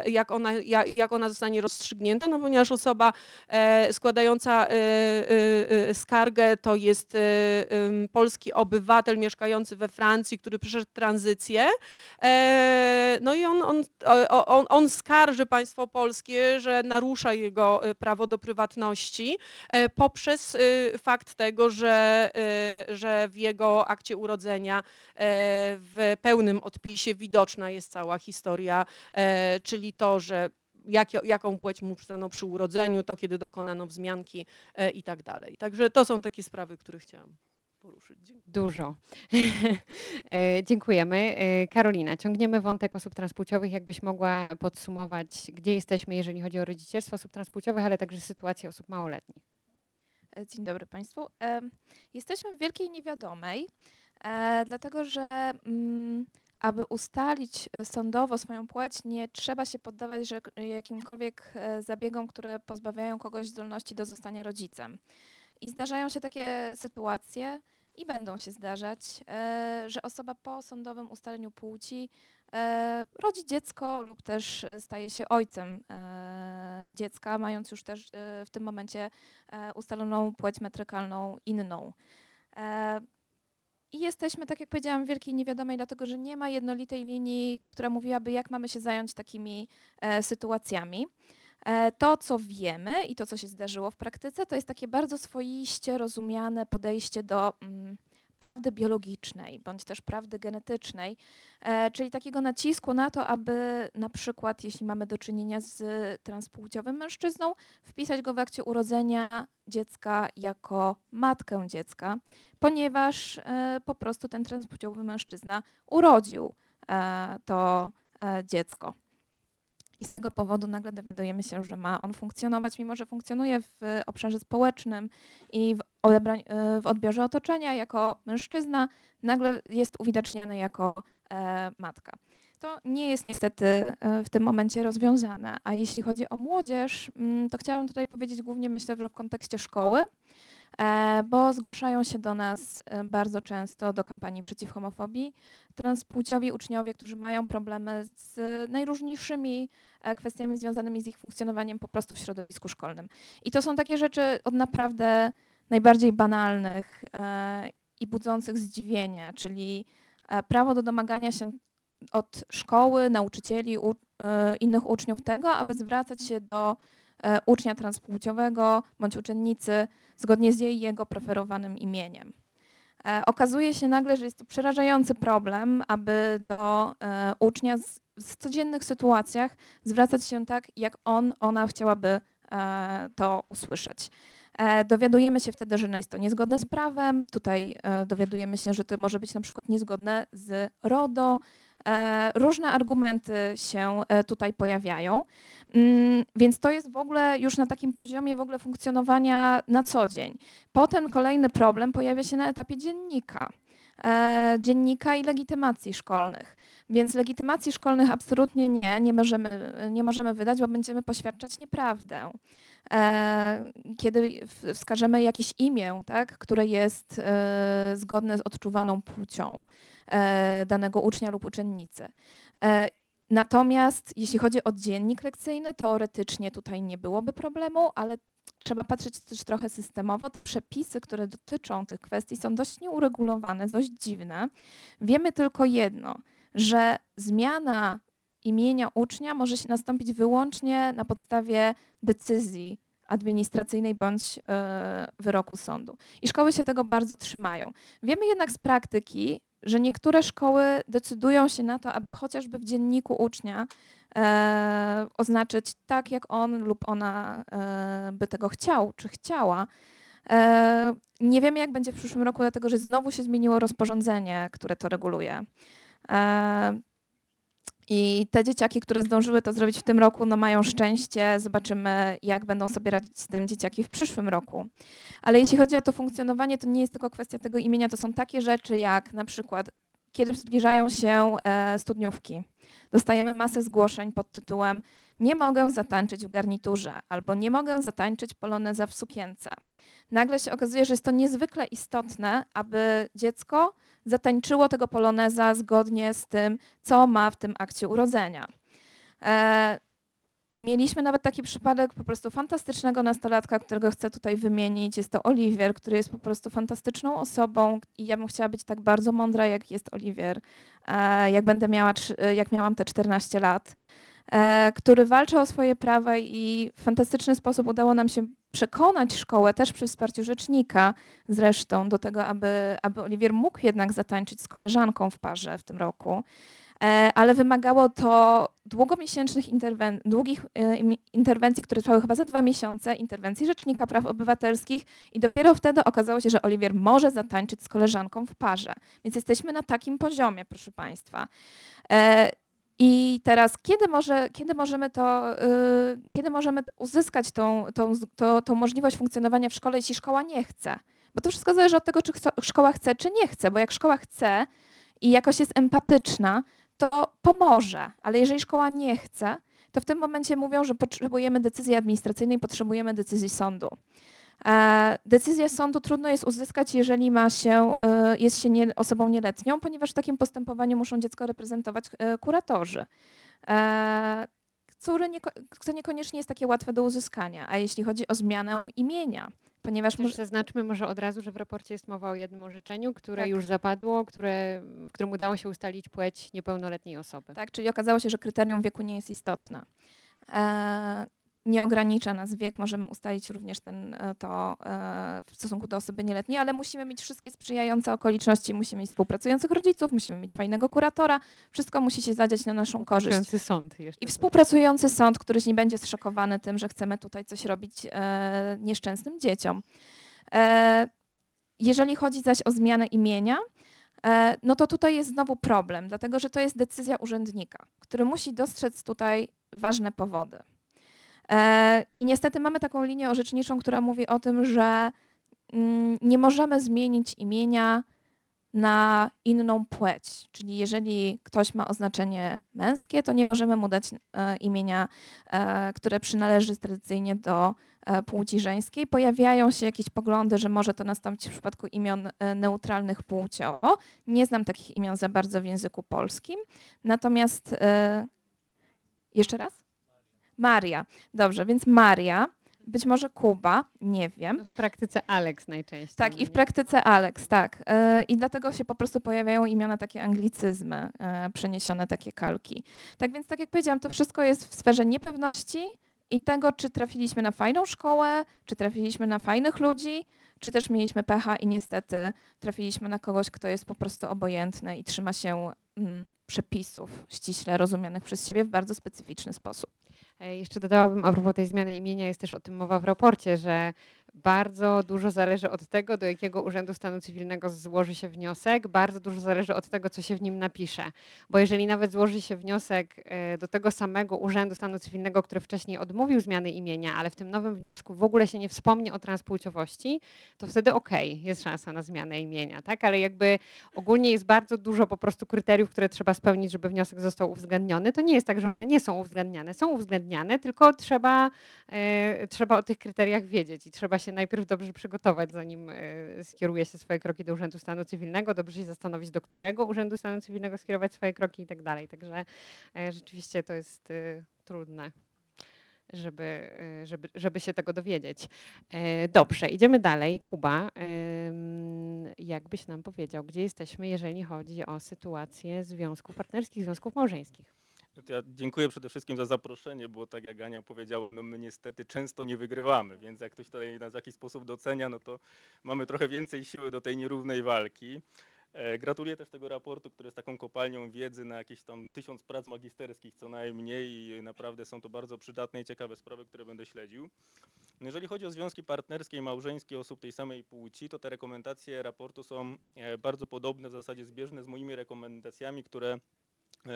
jak ona, jak, jak ona zostanie rozstrzygnięta, no ponieważ osoba składająca skargę to jest polski obywatel mieszkający we Francji, który przeszedł tranzycję. E, no i on, on, on, on skarży państwo polskie, że narusza jego e, prawo do prywatności e, poprzez fakt tego, że, że w jego akcie urodzenia w pełnym odpisie widoczna jest cała historia, czyli to, że jak, jaką płeć mu przyznano przy urodzeniu, to kiedy dokonano wzmianki i tak dalej. Także to są takie sprawy, które chciałam poruszyć. Dziękuję. Dużo. E, Dziękujemy. E, Karolina, ciągniemy wątek osób transpłciowych. Jakbyś mogła podsumować, gdzie jesteśmy, jeżeli chodzi o rodzicielstwo osób transpłciowych, ale także sytuację osób małoletnich. E, Dzień dobry Państwu. Jesteśmy w wielkiej niewiadomej, dlatego że mm, aby ustalić sądowo swoją płeć, nie trzeba się poddawać że, jakimkolwiek zabiegom, które pozbawiają kogoś zdolności do zostania rodzicem. I zdarzają się takie sytuacje i będą się zdarzać, e, że osoba po sądowym ustaleniu płci e, rodzi dziecko lub też staje się ojcem e, dziecka, mając już też w tym momencie ustaloną płeć metrykalną inną. I jesteśmy, tak jak powiedziałam, w wielkiej niewiadomej, dlatego że nie ma jednolitej linii, która mówiłaby, jak mamy się zająć takimi sytuacjami. E, To, co wiemy i to, co się zdarzyło w praktyce, to jest takie bardzo swoiście rozumiane podejście do mm, prawdy biologicznej bądź też prawdy genetycznej, e, czyli takiego nacisku na to, aby na przykład, jeśli mamy do czynienia z transpłciowym mężczyzną, wpisać go w akcie urodzenia dziecka jako matkę dziecka, ponieważ e, po prostu ten transpłciowy mężczyzna urodził to dziecko. I z tego powodu nagle dowiadujemy się, że ma on funkcjonować, mimo że funkcjonuje w obszarze społecznym i w, e, w odbiorze otoczenia jako mężczyzna, nagle jest uwidaczniany jako e, matka. To nie jest niestety e, w tym momencie rozwiązane. A jeśli chodzi o młodzież, mm, to chciałabym tutaj powiedzieć głównie myślę że w kontekście szkoły, e, bo zgłaszają się do nas e, bardzo często do kampanii przeciw homofobii transpłciowi uczniowie, którzy mają problemy z najróżniejszymi e, kwestiami związanymi z ich funkcjonowaniem po prostu w środowisku szkolnym. I to są takie rzeczy od naprawdę najbardziej banalnych e, i budzących zdziwienie, czyli e, prawo do domagania się od szkoły, nauczycieli, u, e, innych uczniów tego, aby zwracać się do ucznia transpłciowego bądź uczennicy zgodnie z jej jego preferowanym imieniem. E, Okazuje się nagle, że jest to przerażający problem, aby do e, ucznia z, codziennych sytuacjach zwracać się tak, jak on, ona chciałaby e, to usłyszeć. Dowiadujemy się wtedy, że jest to niezgodne z prawem. Tutaj dowiadujemy się, że to może być na przykład niezgodne z RODO. E, Różne argumenty się e, tutaj pojawiają. Mm, Więc to jest w ogóle już na takim poziomie w ogóle funkcjonowania na co dzień. Potem kolejny problem pojawia się na etapie dziennika. E, dziennika i legitymacji szkolnych. Więc legitymacji szkolnych absolutnie nie, nie możemy, nie możemy wydać, bo będziemy poświadczać nieprawdę. Kiedy wskażemy jakieś imię, tak, które jest zgodne z odczuwaną płcią danego ucznia lub uczennicy. E, Natomiast jeśli chodzi o dziennik lekcyjny, teoretycznie tutaj nie byłoby problemu, ale trzeba patrzeć też trochę systemowo. Te przepisy, które dotyczą tych kwestii są dość nieuregulowane, dość dziwne. Wiemy tylko jedno, że zmiana imienia ucznia może się nastąpić wyłącznie na podstawie decyzji administracyjnej bądź e, wyroku sądu. I szkoły się tego bardzo trzymają. Wiemy jednak z praktyki, że niektóre szkoły decydują się na to, aby chociażby w dzienniku ucznia e, oznaczyć tak, jak on lub ona e, by tego chciał czy chciała. E, nie wiemy, jak będzie w przyszłym roku, dlatego że znowu się zmieniło rozporządzenie, które to reguluje. E, I te dzieciaki, które zdążyły to zrobić w tym roku, no mają szczęście. Zobaczymy, jak będą sobie radzić z tym dzieciaki w przyszłym roku. Ale jeśli chodzi o to funkcjonowanie, to nie jest tylko kwestia tego imienia, to są takie rzeczy jak na przykład, kiedy zbliżają się e, studniówki. Dostajemy masę zgłoszeń pod tytułem nie mogę zatańczyć w garniturze albo nie mogę zatańczyć poloneza w sukience. Nagle się okazuje, że jest to niezwykle istotne, aby dziecko zatańczyło tego poloneza zgodnie z tym, co ma w tym akcie urodzenia. E, Mieliśmy nawet taki przypadek po prostu fantastycznego nastolatka, którego chcę tutaj wymienić. Jest to Oliwier, który jest po prostu fantastyczną osobą i ja bym chciała być tak bardzo mądra, jak jest Oliwier, e, jak będę miała, e, jak miałam te 14 lat, który walczy o swoje prawa i w fantastyczny sposób udało nam się przekonać szkołę, też przy wsparciu rzecznika zresztą, do tego, aby, aby Oliwier mógł jednak zatańczyć z koleżanką w parze w tym roku. e, ale wymagało to długomiesięcznych interwen- długich e, interwencji, które trwały chyba za dwa miesiące, interwencji Rzecznika Praw Obywatelskich i dopiero wtedy okazało się, że Oliwier może zatańczyć z koleżanką w parze. Więc jesteśmy na takim poziomie, proszę Państwa. I teraz, kiedy, może, kiedy możemy to, y, kiedy możemy uzyskać tą, tą, to, tą możliwość funkcjonowania w szkole, jeśli szkoła nie chce? Bo to wszystko zależy od tego, czy szkoła chce, czy nie chce, bo jak szkoła chce i jakoś jest empatyczna, to pomoże, ale jeżeli szkoła nie chce, to w tym momencie mówią, że potrzebujemy decyzji administracyjnej, potrzebujemy decyzji sądu. E, Decyzję sądu trudno jest uzyskać, jeżeli ma się, e, jest się nie, osobą nieletnią, ponieważ w takim postępowaniu muszą dziecko reprezentować e, kuratorzy, e, nieko, co niekoniecznie jest takie łatwe do uzyskania. A jeśli chodzi o zmianę imienia, ponieważ Też może, zaznaczmy może od razu, że w raporcie jest mowa o jednym orzeczeniu, które Tak. już zapadło, które, w którym udało się ustalić płeć niepełnoletniej osoby. tak, czyli okazało się, że kryterium wieku nie jest istotne. Nie ogranicza nas wiek, możemy ustalić również ten, e, to e, w stosunku do osoby nieletniej, ale musimy mieć wszystkie sprzyjające okoliczności, musimy mieć współpracujących rodziców, musimy mieć fajnego kuratora, wszystko musi się zadziać na naszą korzyść. Sąd. I współpracujący sąd, który nie będzie zszokowany tym, że chcemy tutaj coś robić e, nieszczęsnym dzieciom. Jeżeli chodzi zaś o zmianę imienia, no to tutaj jest znowu problem, dlatego że to jest decyzja urzędnika, który musi dostrzec tutaj ważne powody. E, I niestety mamy taką linię orzeczniczą, która mówi o tym, że mm, nie możemy zmienić imienia na inną płeć. Czyli jeżeli ktoś ma oznaczenie męskie, to nie możemy mu dać e, imienia, e, które przynależy tradycyjnie do płci żeńskiej. Pojawiają się jakieś poglądy, że może to nastąpić w przypadku imion neutralnych płciowo. Nie znam takich imion za bardzo w języku polskim. Natomiast jeszcze raz? Maria. Dobrze, więc Maria, być może Kuba, nie wiem. W praktyce Alex najczęściej. Tak, i w praktyce Alex, tak. E, I dlatego się po prostu pojawiają imiona takie anglicyzmy, e, przeniesione takie kalki. Tak więc, tak jak powiedziałam, to wszystko jest w sferze niepewności i tego, czy trafiliśmy na fajną szkołę, czy trafiliśmy na fajnych ludzi, czy też mieliśmy pecha i niestety trafiliśmy na kogoś, kto jest po prostu obojętny i trzyma się mm, przepisów ściśle rozumianych przez siebie w bardzo specyficzny sposób. E, Jeszcze dodałabym a propos tej zmiany imienia, jest też o tym mowa w raporcie, że bardzo dużo zależy od tego, do jakiego Urzędu Stanu Cywilnego złoży się wniosek, bardzo dużo zależy od tego, co się w nim napisze. Bo jeżeli nawet złoży się wniosek e, do tego samego Urzędu Stanu Cywilnego, który wcześniej odmówił zmiany imienia, ale w tym nowym wniosku w ogóle się nie wspomni o transpłciowości, to wtedy okej, jest szansa na zmianę imienia, tak? Ale jakby ogólnie jest bardzo dużo po prostu kryteriów, które trzeba spełnić, żeby wniosek został uwzględniony. To nie jest tak, że one nie są uwzględniane, są uwzględniane, tylko trzeba, e, trzeba o tych kryteriach wiedzieć i trzeba się najpierw dobrze przygotować, zanim e, skieruje się swoje kroki do Urzędu Stanu Cywilnego, dobrze się zastanowić, do którego Urzędu Stanu Cywilnego skierować swoje kroki i tak dalej. Także e, rzeczywiście to jest e, trudne. Żeby, żeby, żeby się tego dowiedzieć. Dobrze, idziemy dalej. Kuba, jakbyś nam powiedział, gdzie jesteśmy, jeżeli chodzi o sytuację związków partnerskich, związków małżeńskich? No Ja dziękuję przede wszystkim za zaproszenie, bo tak jak Ania powiedziała, no my niestety często nie wygrywamy, więc jak ktoś tutaj nas w jakiś sposób docenia, no to mamy trochę więcej siły do tej nierównej walki. E, Gratuluję też tego raportu, który jest taką kopalnią wiedzy na jakieś tam tysiąc prac magisterskich co najmniej i naprawdę są to bardzo przydatne i ciekawe sprawy, które będę śledził. No Jeżeli chodzi o związki partnerskie i małżeńskie osób tej samej płci, to te rekomendacje raportu są e, bardzo podobne, w zasadzie zbieżne z moimi rekomendacjami, które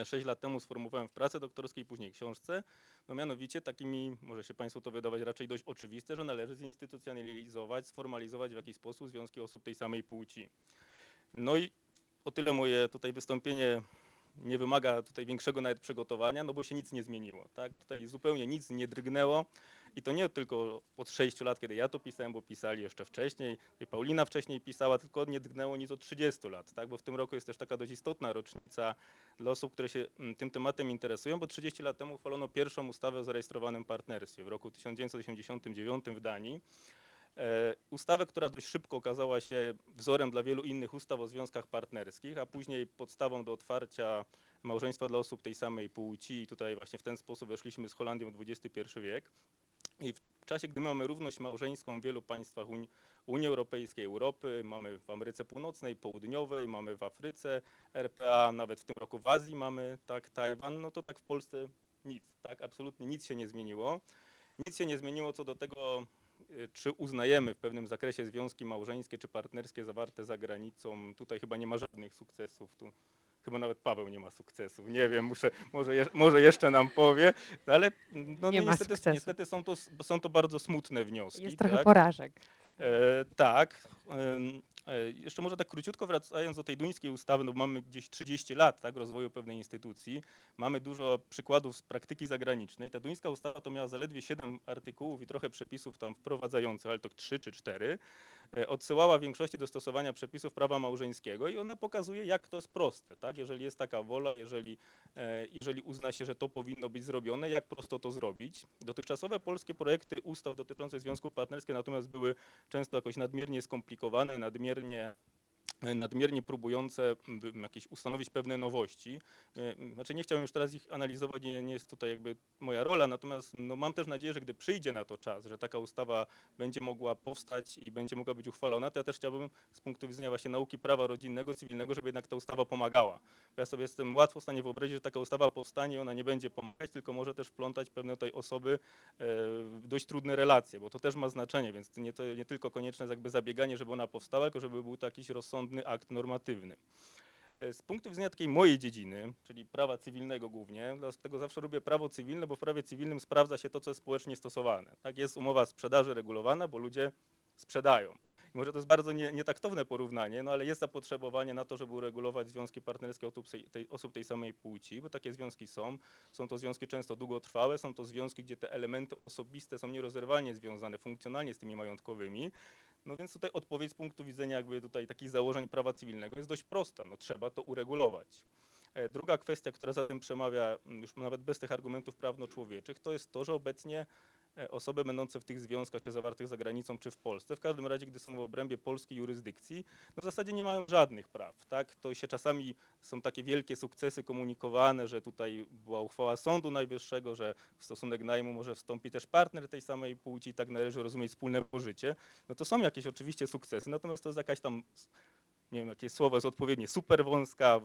6 lat temu sformułowałem w pracy doktorskiej, później książce. No mianowicie takimi, może się Państwu to wydawać raczej dość oczywiste, że należy zinstytucjonalizować, sformalizować w jakiś sposób związki osób tej samej płci. No i o tyle moje tutaj wystąpienie nie wymaga tutaj większego nawet przygotowania, no bo się nic nie zmieniło, tak? Tutaj zupełnie nic nie drgnęło i to nie tylko od 6 lat, kiedy ja to pisałem, bo pisali jeszcze wcześniej, i Paulina wcześniej pisała, tylko nie drgnęło nic od 30 lat, tak? Bo w tym roku jest też taka dość istotna rocznica dla osób, które się mm, tym tematem interesują, bo 30 lat temu uchwalono pierwszą ustawę o zarejestrowanym partnerstwie w roku 1989 w Danii. E, Ustawę, która dość szybko okazała się wzorem dla wielu innych ustaw o związkach partnerskich, a później podstawą do otwarcia małżeństwa dla osób tej samej płci i tutaj właśnie w ten sposób weszliśmy z Holandią w XXI wiek. I w czasie, gdy mamy równość małżeńską w wielu państwach Unii, Unii Europejskiej, Europy, mamy w Ameryce Północnej, Południowej, mamy w Afryce RPA, nawet w tym roku w Azji mamy tak Tajwan, no to tak w Polsce nic, tak, absolutnie nic się nie zmieniło. Nic się nie zmieniło co do tego, y, czy uznajemy w pewnym zakresie związki małżeńskie czy partnerskie zawarte za granicą. Tutaj chyba nie ma żadnych sukcesów. Tu chyba nawet Paweł nie ma sukcesów. Nie wiem, muszę, może, je, może jeszcze nam powie, no ale no, Nie ma niestety, niestety są, to, są to bardzo smutne wnioski. Jest trochę tak? porażek. E, tak. E, jeszcze może tak króciutko wracając do tej duńskiej ustawy, no mamy gdzieś 30 lat tak, rozwoju pewnej instytucji, mamy dużo przykładów z praktyki zagranicznej. Ta duńska ustawa to miała zaledwie 7 artykułów i trochę przepisów tam wprowadzających, ale to 3 czy 4. E, Odsyłała w większości do stosowania przepisów prawa małżeńskiego i ona pokazuje, jak to jest proste. Tak? Jeżeli jest taka wola, jeżeli, e, jeżeli uzna się, że to powinno być zrobione, jak prosto to zrobić. Dotychczasowe polskie projekty ustaw dotyczących związków partnerskich natomiast były często jakoś nadmiernie skomplikowane, nadmiernie nadmiernie próbujące jakieś ustanowić pewne nowości. E, Znaczy nie chciałbym już teraz ich analizować, nie, nie jest tutaj jakby moja rola, natomiast no, mam też nadzieję, że gdy przyjdzie na to czas, że taka ustawa będzie mogła powstać i będzie mogła być uchwalona, to ja też chciałbym z punktu widzenia właśnie nauki prawa rodzinnego, cywilnego, żeby jednak ta ustawa pomagała. Ja sobie jestem łatwo w stanie wyobrazić, że taka ustawa powstanie ona nie będzie pomagać, tylko może też wplątać pewne tutaj osoby e, w dość trudne relacje, bo to też ma znaczenie, więc nie, to nie tylko konieczne jest jakby zabieganie, żeby ona powstała, tylko żeby był to jakiś rozsądny akt normatywny. E, Z punktu widzenia takiej mojej dziedziny, czyli prawa cywilnego głównie, dlatego zawsze lubię prawo cywilne, bo w prawie cywilnym sprawdza się to, co jest społecznie stosowane. Tak jest umowa sprzedaży regulowana, bo ludzie sprzedają. I Może to jest bardzo nie, nietaktowne porównanie, no ale jest zapotrzebowanie na to, żeby uregulować związki partnerskie osób tej, osób tej samej płci, bo takie związki są. Są to związki często długotrwałe, są to związki, gdzie te elementy osobiste są nierozerwalnie związane funkcjonalnie z tymi majątkowymi. No więc tutaj odpowiedź z punktu widzenia jakby tutaj takich założeń prawa cywilnego jest dość prosta. No trzeba to uregulować. E, Druga kwestia, która za tym przemawia, m, już nawet bez tych argumentów prawno-człowieczych, to jest to, że obecnie osoby będące w tych związkach, czy zawartych za granicą, czy w Polsce, w każdym razie, gdy są w obrębie polskiej jurysdykcji, no w zasadzie nie mają żadnych praw. Tak? To się czasami są takie wielkie sukcesy komunikowane, że tutaj była uchwała Sądu Najwyższego, że w stosunek najmu może wstąpić też partner tej samej płci, tak należy rozumieć wspólne pożycie. No to są jakieś oczywiście sukcesy, natomiast to jest jakaś tam nie wiem, jakie słowo jest odpowiednie, super wąska,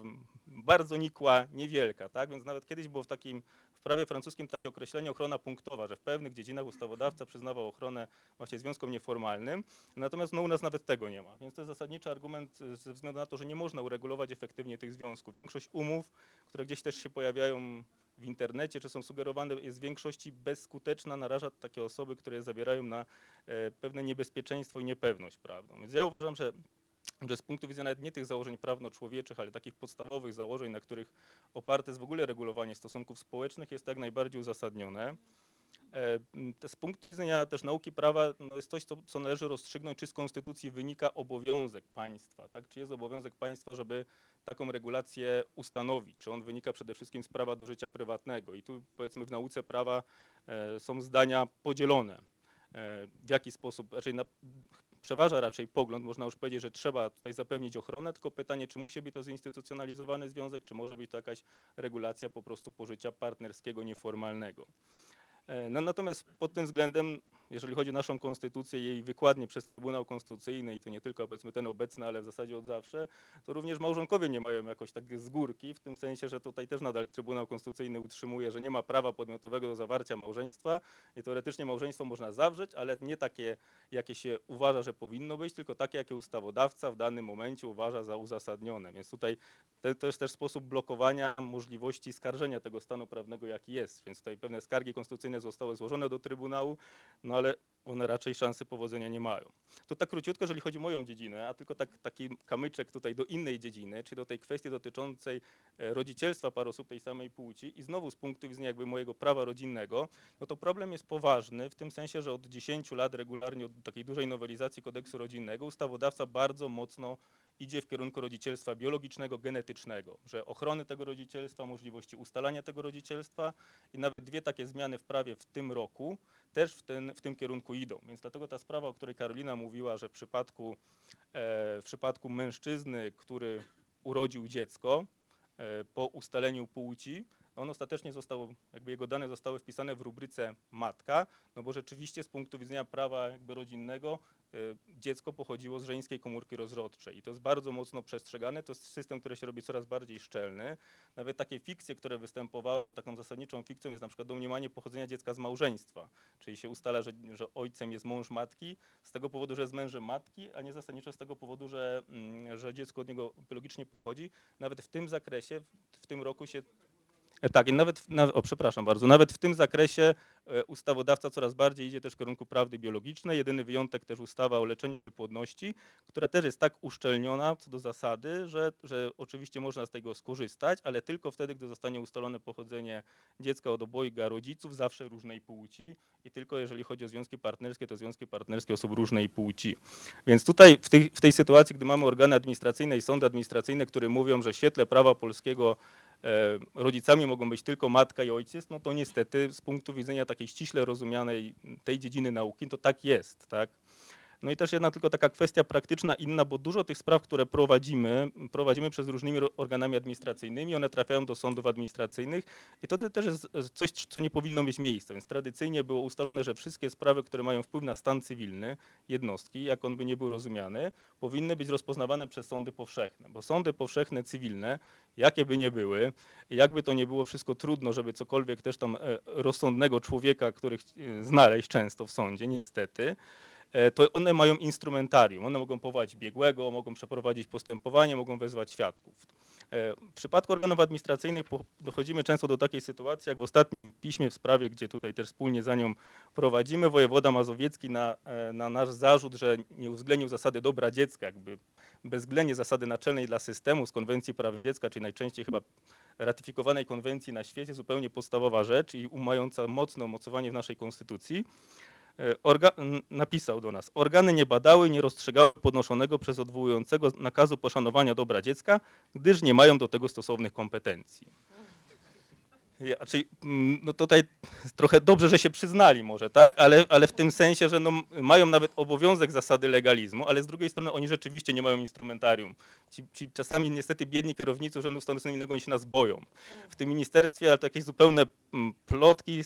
bardzo nikła, niewielka, tak? Więc nawet kiedyś było w takim, w prawie francuskim takie określenie ochrona punktowa, że w pewnych dziedzinach ustawodawca przyznawał ochronę właśnie związkom nieformalnym, natomiast no u nas nawet tego nie ma. Więc to jest zasadniczy argument y, ze względu na to, że nie można uregulować efektywnie tych związków. Większość umów, które gdzieś też się pojawiają w internecie, czy są sugerowane, jest w większości bezskuteczna, naraża takie osoby, które zawierają na e, pewne niebezpieczeństwo i niepewność prawną. Więc ja uważam, że że z punktu widzenia nawet nie tych założeń prawno-człowieczych, ale takich podstawowych założeń, na których oparte jest w ogóle regulowanie stosunków społecznych, jest jak najbardziej uzasadnione. E, Z punktu widzenia też nauki prawa no jest coś, co, co należy rozstrzygnąć, czy z konstytucji wynika obowiązek państwa, tak? czy jest obowiązek państwa, żeby taką regulację ustanowić, czy on wynika przede wszystkim z prawa do życia prywatnego. I tu powiedzmy w nauce prawa e, są zdania podzielone. E, W jaki sposób, raczej na, przeważa raczej pogląd, można już powiedzieć, że trzeba tutaj zapewnić ochronę, tylko pytanie, czy musi być to zinstytucjonalizowany związek, czy może być to jakaś regulacja po prostu pożycia partnerskiego, nieformalnego. E, No, natomiast pod tym względem, jeżeli chodzi o naszą konstytucję, jej wykładnie przez Trybunał Konstytucyjny, i to nie tylko powiedzmy ten obecny, ale w zasadzie od zawsze, to również małżonkowie nie mają jakoś tak z górki, w tym sensie, że tutaj też nadal Trybunał Konstytucyjny utrzymuje, że nie ma prawa podmiotowego do zawarcia małżeństwa i teoretycznie małżeństwo można zawrzeć, ale nie takie, jakie się uważa, że powinno być, tylko takie, jakie ustawodawca w danym momencie uważa za uzasadnione. Więc tutaj to, to jest też sposób blokowania możliwości skarżenia tego stanu prawnego, jaki jest. Więc tutaj pewne skargi konstytucyjne zostały złożone do Trybunału, no ale one raczej szansy powodzenia nie mają. To tak króciutko, jeżeli chodzi o moją dziedzinę, a tylko tak, taki kamyczek tutaj do innej dziedziny, czyli do tej kwestii dotyczącej e, rodzicielstwa par osób tej samej płci i znowu z punktu widzenia jakby mojego prawa rodzinnego, no to problem jest poważny w tym sensie, że od 10 lat regularnie od takiej dużej nowelizacji kodeksu rodzinnego ustawodawca bardzo mocno idzie w kierunku rodzicielstwa biologicznego, genetycznego, że ochrony tego rodzicielstwa, możliwości ustalania tego rodzicielstwa i nawet dwie takie zmiany w prawie w tym roku też w, ten, w tym kierunku idą. Więc dlatego ta sprawa, o której Karolina mówiła, że w przypadku, e, w przypadku mężczyzny, który urodził dziecko e, po ustaleniu płci, on ostatecznie został, jakby jego dane zostały wpisane w rubryce matka, no bo rzeczywiście z punktu widzenia prawa jakby rodzinnego dziecko pochodziło z żeńskiej komórki rozrodczej. I to jest bardzo mocno przestrzegane. To jest system, który się robi coraz bardziej szczelny. Nawet takie fikcje, które występowały, taką zasadniczą fikcją jest na przykład domniemanie pochodzenia dziecka z małżeństwa. Czyli się ustala, że, że ojcem jest mąż matki z tego powodu, że jest mężem matki, a nie zasadniczo z tego powodu, że, mm, że dziecko od niego biologicznie pochodzi. Nawet w tym zakresie w, tym roku się Tak, i nawet, o przepraszam bardzo, nawet w tym zakresie e, ustawodawca coraz bardziej idzie też w kierunku prawdy biologicznej. Jedyny wyjątek też ustawa o leczeniu płodności, która też jest tak uszczelniona co do zasady, że, że oczywiście można z tego skorzystać, ale tylko wtedy, gdy zostanie ustalone pochodzenie dziecka od obojga rodziców, zawsze różnej płci i tylko jeżeli chodzi o związki partnerskie, to związki partnerskie osób różnej płci. Więc tutaj w tej, w tej sytuacji, gdy mamy organy administracyjne i sądy administracyjne, które mówią, że w świetle prawa polskiego e, rodzicami mogą być tylko matka i ojciec, no to niestety z punktu widzenia takiej ściśle rozumianej tej dziedziny nauki, to tak jest, tak? No i też jedna tylko taka kwestia praktyczna inna, bo dużo tych spraw, które prowadzimy, prowadzimy przez różnymi organami administracyjnymi, one trafiają do sądów administracyjnych i to te- też jest e, coś, co nie powinno mieć miejsca. Więc tradycyjnie było ustalone, że wszystkie sprawy, które mają wpływ na stan cywilny jednostki, jak on by nie był rozumiany, powinny być rozpoznawane przez sądy powszechne, bo sądy powszechne cywilne, jakie by nie były, jakby to nie było wszystko trudno, żeby cokolwiek też tam e, rozsądnego człowieka, których e, znaleźć często w sądzie, niestety, to one mają instrumentarium. One mogą powołać biegłego, mogą przeprowadzić postępowanie, mogą wezwać świadków. E, W przypadku organów administracyjnych dochodzimy często do takiej sytuacji, jak w ostatnim piśmie w sprawie, gdzie tutaj też wspólnie za nią prowadzimy, wojewoda mazowiecki na, e, na nasz zarzut, że nie uwzględnił zasady dobra dziecka, jakby bezwzględnie zasady naczelnej dla systemu z konwencji praw dziecka, czyli najczęściej chyba ratyfikowanej konwencji na świecie, zupełnie podstawowa rzecz i mająca mocne umocowanie w naszej konstytucji. E, napisał do nas, organy nie badały, nie rozstrzygały podnoszonego przez odwołującego nakazu poszanowania dobra dziecka, gdyż nie mają do tego stosownych kompetencji. Mm, no tutaj trochę dobrze, że się przyznali może, tak? ale, ale w tym sensie, że no, mają nawet obowiązek zasady legalizmu, ale z drugiej strony oni rzeczywiście nie mają instrumentarium. Ci, ci czasami niestety biedni kierownicy urzędów stanu cywilnego oni się nas boją. W tym ministerstwie, ale to jakieś zupełne mm, plotki,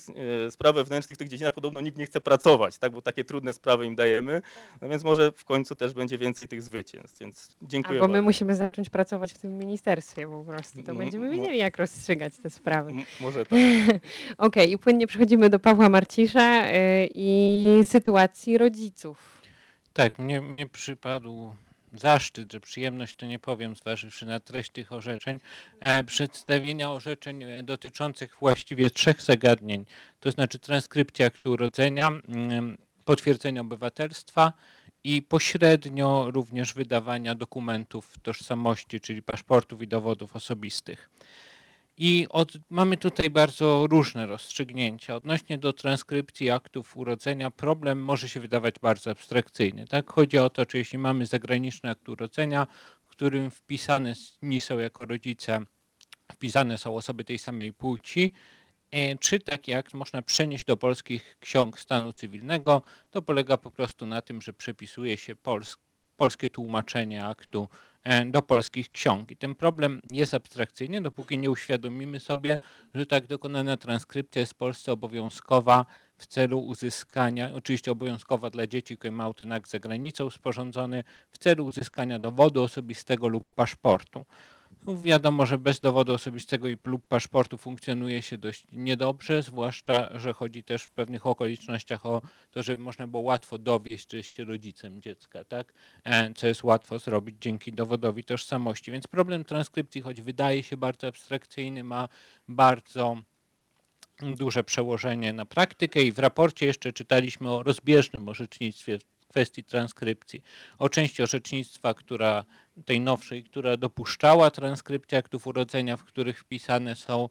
e, sprawy wewnętrzne w tych dziedzinach podobno nikt nie chce pracować, tak? bo takie trudne sprawy im dajemy, no więc może w końcu też będzie więcej tych zwycięstw, więc dziękuję Albo my bardzo. musimy zacząć pracować w tym ministerstwie po prostu. To M- będziemy wiedzieli, jak rozstrzygać te sprawy. Może tak. Okej, i płynnie przechodzimy do Pawła Marcisza y, i sytuacji rodziców. Tak, mnie, mnie przypadł zaszczyt, że przyjemność to nie powiem, zważywszy na treść tych orzeczeń, e, przedstawienia orzeczeń e, dotyczących właściwie trzech zagadnień, to znaczy transkrypcji aktu urodzenia, mm, potwierdzenia obywatelstwa i pośrednio również wydawania dokumentów tożsamości, czyli paszportów i dowodów osobistych. I od, mamy tutaj bardzo różne rozstrzygnięcia. Odnośnie do transkrypcji aktów urodzenia, problem może się wydawać bardzo abstrakcyjny. Tak? Chodzi o to, czy jeśli mamy zagraniczny akt urodzenia, w którym wpisane nie są jako rodzice, wpisane są osoby tej samej płci, e, czy taki akt można przenieść do polskich ksiąg stanu cywilnego. To polega po prostu na tym, że przepisuje się pols polskie tłumaczenie aktu do polskich ksiąg. I ten problem jest abstrakcyjny, dopóki nie uświadomimy sobie, że tak dokonana transkrypcja jest w Polsce obowiązkowa w celu uzyskania, oczywiście obowiązkowa dla dzieci, które mają ten akt za granicą sporządzony, w celu uzyskania dowodu osobistego lub paszportu. No wiadomo, że bez dowodu osobistego i lub paszportu funkcjonuje się dość niedobrze, zwłaszcza, że chodzi też w pewnych okolicznościach o to, żeby można było łatwo dowieść, że jest się rodzicem dziecka, tak? E, Co jest łatwo zrobić dzięki dowodowi tożsamości. Więc problem transkrypcji, choć wydaje się bardzo abstrakcyjny, ma bardzo duże przełożenie na praktykę i w raporcie jeszcze czytaliśmy o rozbieżnym orzecznictwie w kwestii transkrypcji, o części orzecznictwa, która tej nowszej, która dopuszczała transkrypcję aktów urodzenia, w których wpisane są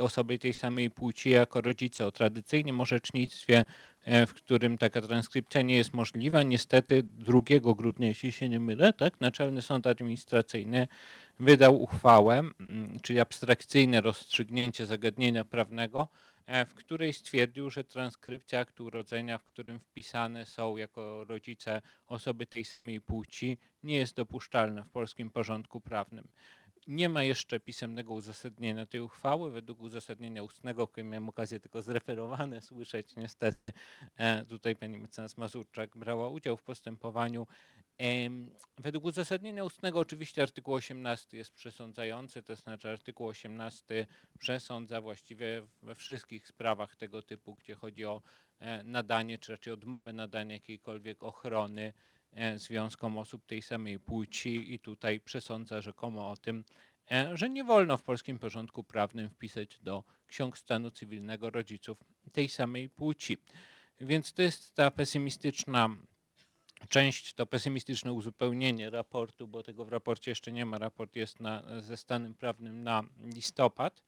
osoby tej samej płci jako rodzice, o tradycyjnym orzecznictwie, e, w którym taka transkrypcja nie jest możliwa. Niestety 2 grudnia, jeśli się nie mylę, tak, Naczelny Sąd Administracyjny wydał uchwałę, mm, czyli abstrakcyjne rozstrzygnięcie zagadnienia prawnego, w której stwierdził, że transkrypcja aktu urodzenia, w którym wpisane są jako rodzice osoby tej samej płci, nie jest dopuszczalna w polskim porządku prawnym. Nie ma jeszcze pisemnego uzasadnienia tej uchwały. Według uzasadnienia ustnego, które miałem okazję tylko zreferowane słyszeć, niestety e, tutaj pani mecenas Mazurczak brała udział w postępowaniu. Według uzasadnienia ustnego oczywiście artykuł 18 jest przesądzający, to znaczy artykuł 18 przesądza właściwie we wszystkich sprawach tego typu, gdzie chodzi o e, nadanie, czy raczej odmowę nadania jakiejkolwiek ochrony e, związkom osób tej samej płci i tutaj przesądza rzekomo o tym, e, że nie wolno w polskim porządku prawnym wpisać do ksiąg stanu cywilnego rodziców tej samej płci. Więc to jest ta pesymistyczna część, to pesymistyczne uzupełnienie raportu, bo tego w raporcie jeszcze nie ma. Raport jest na, ze stanem prawnym na listopad.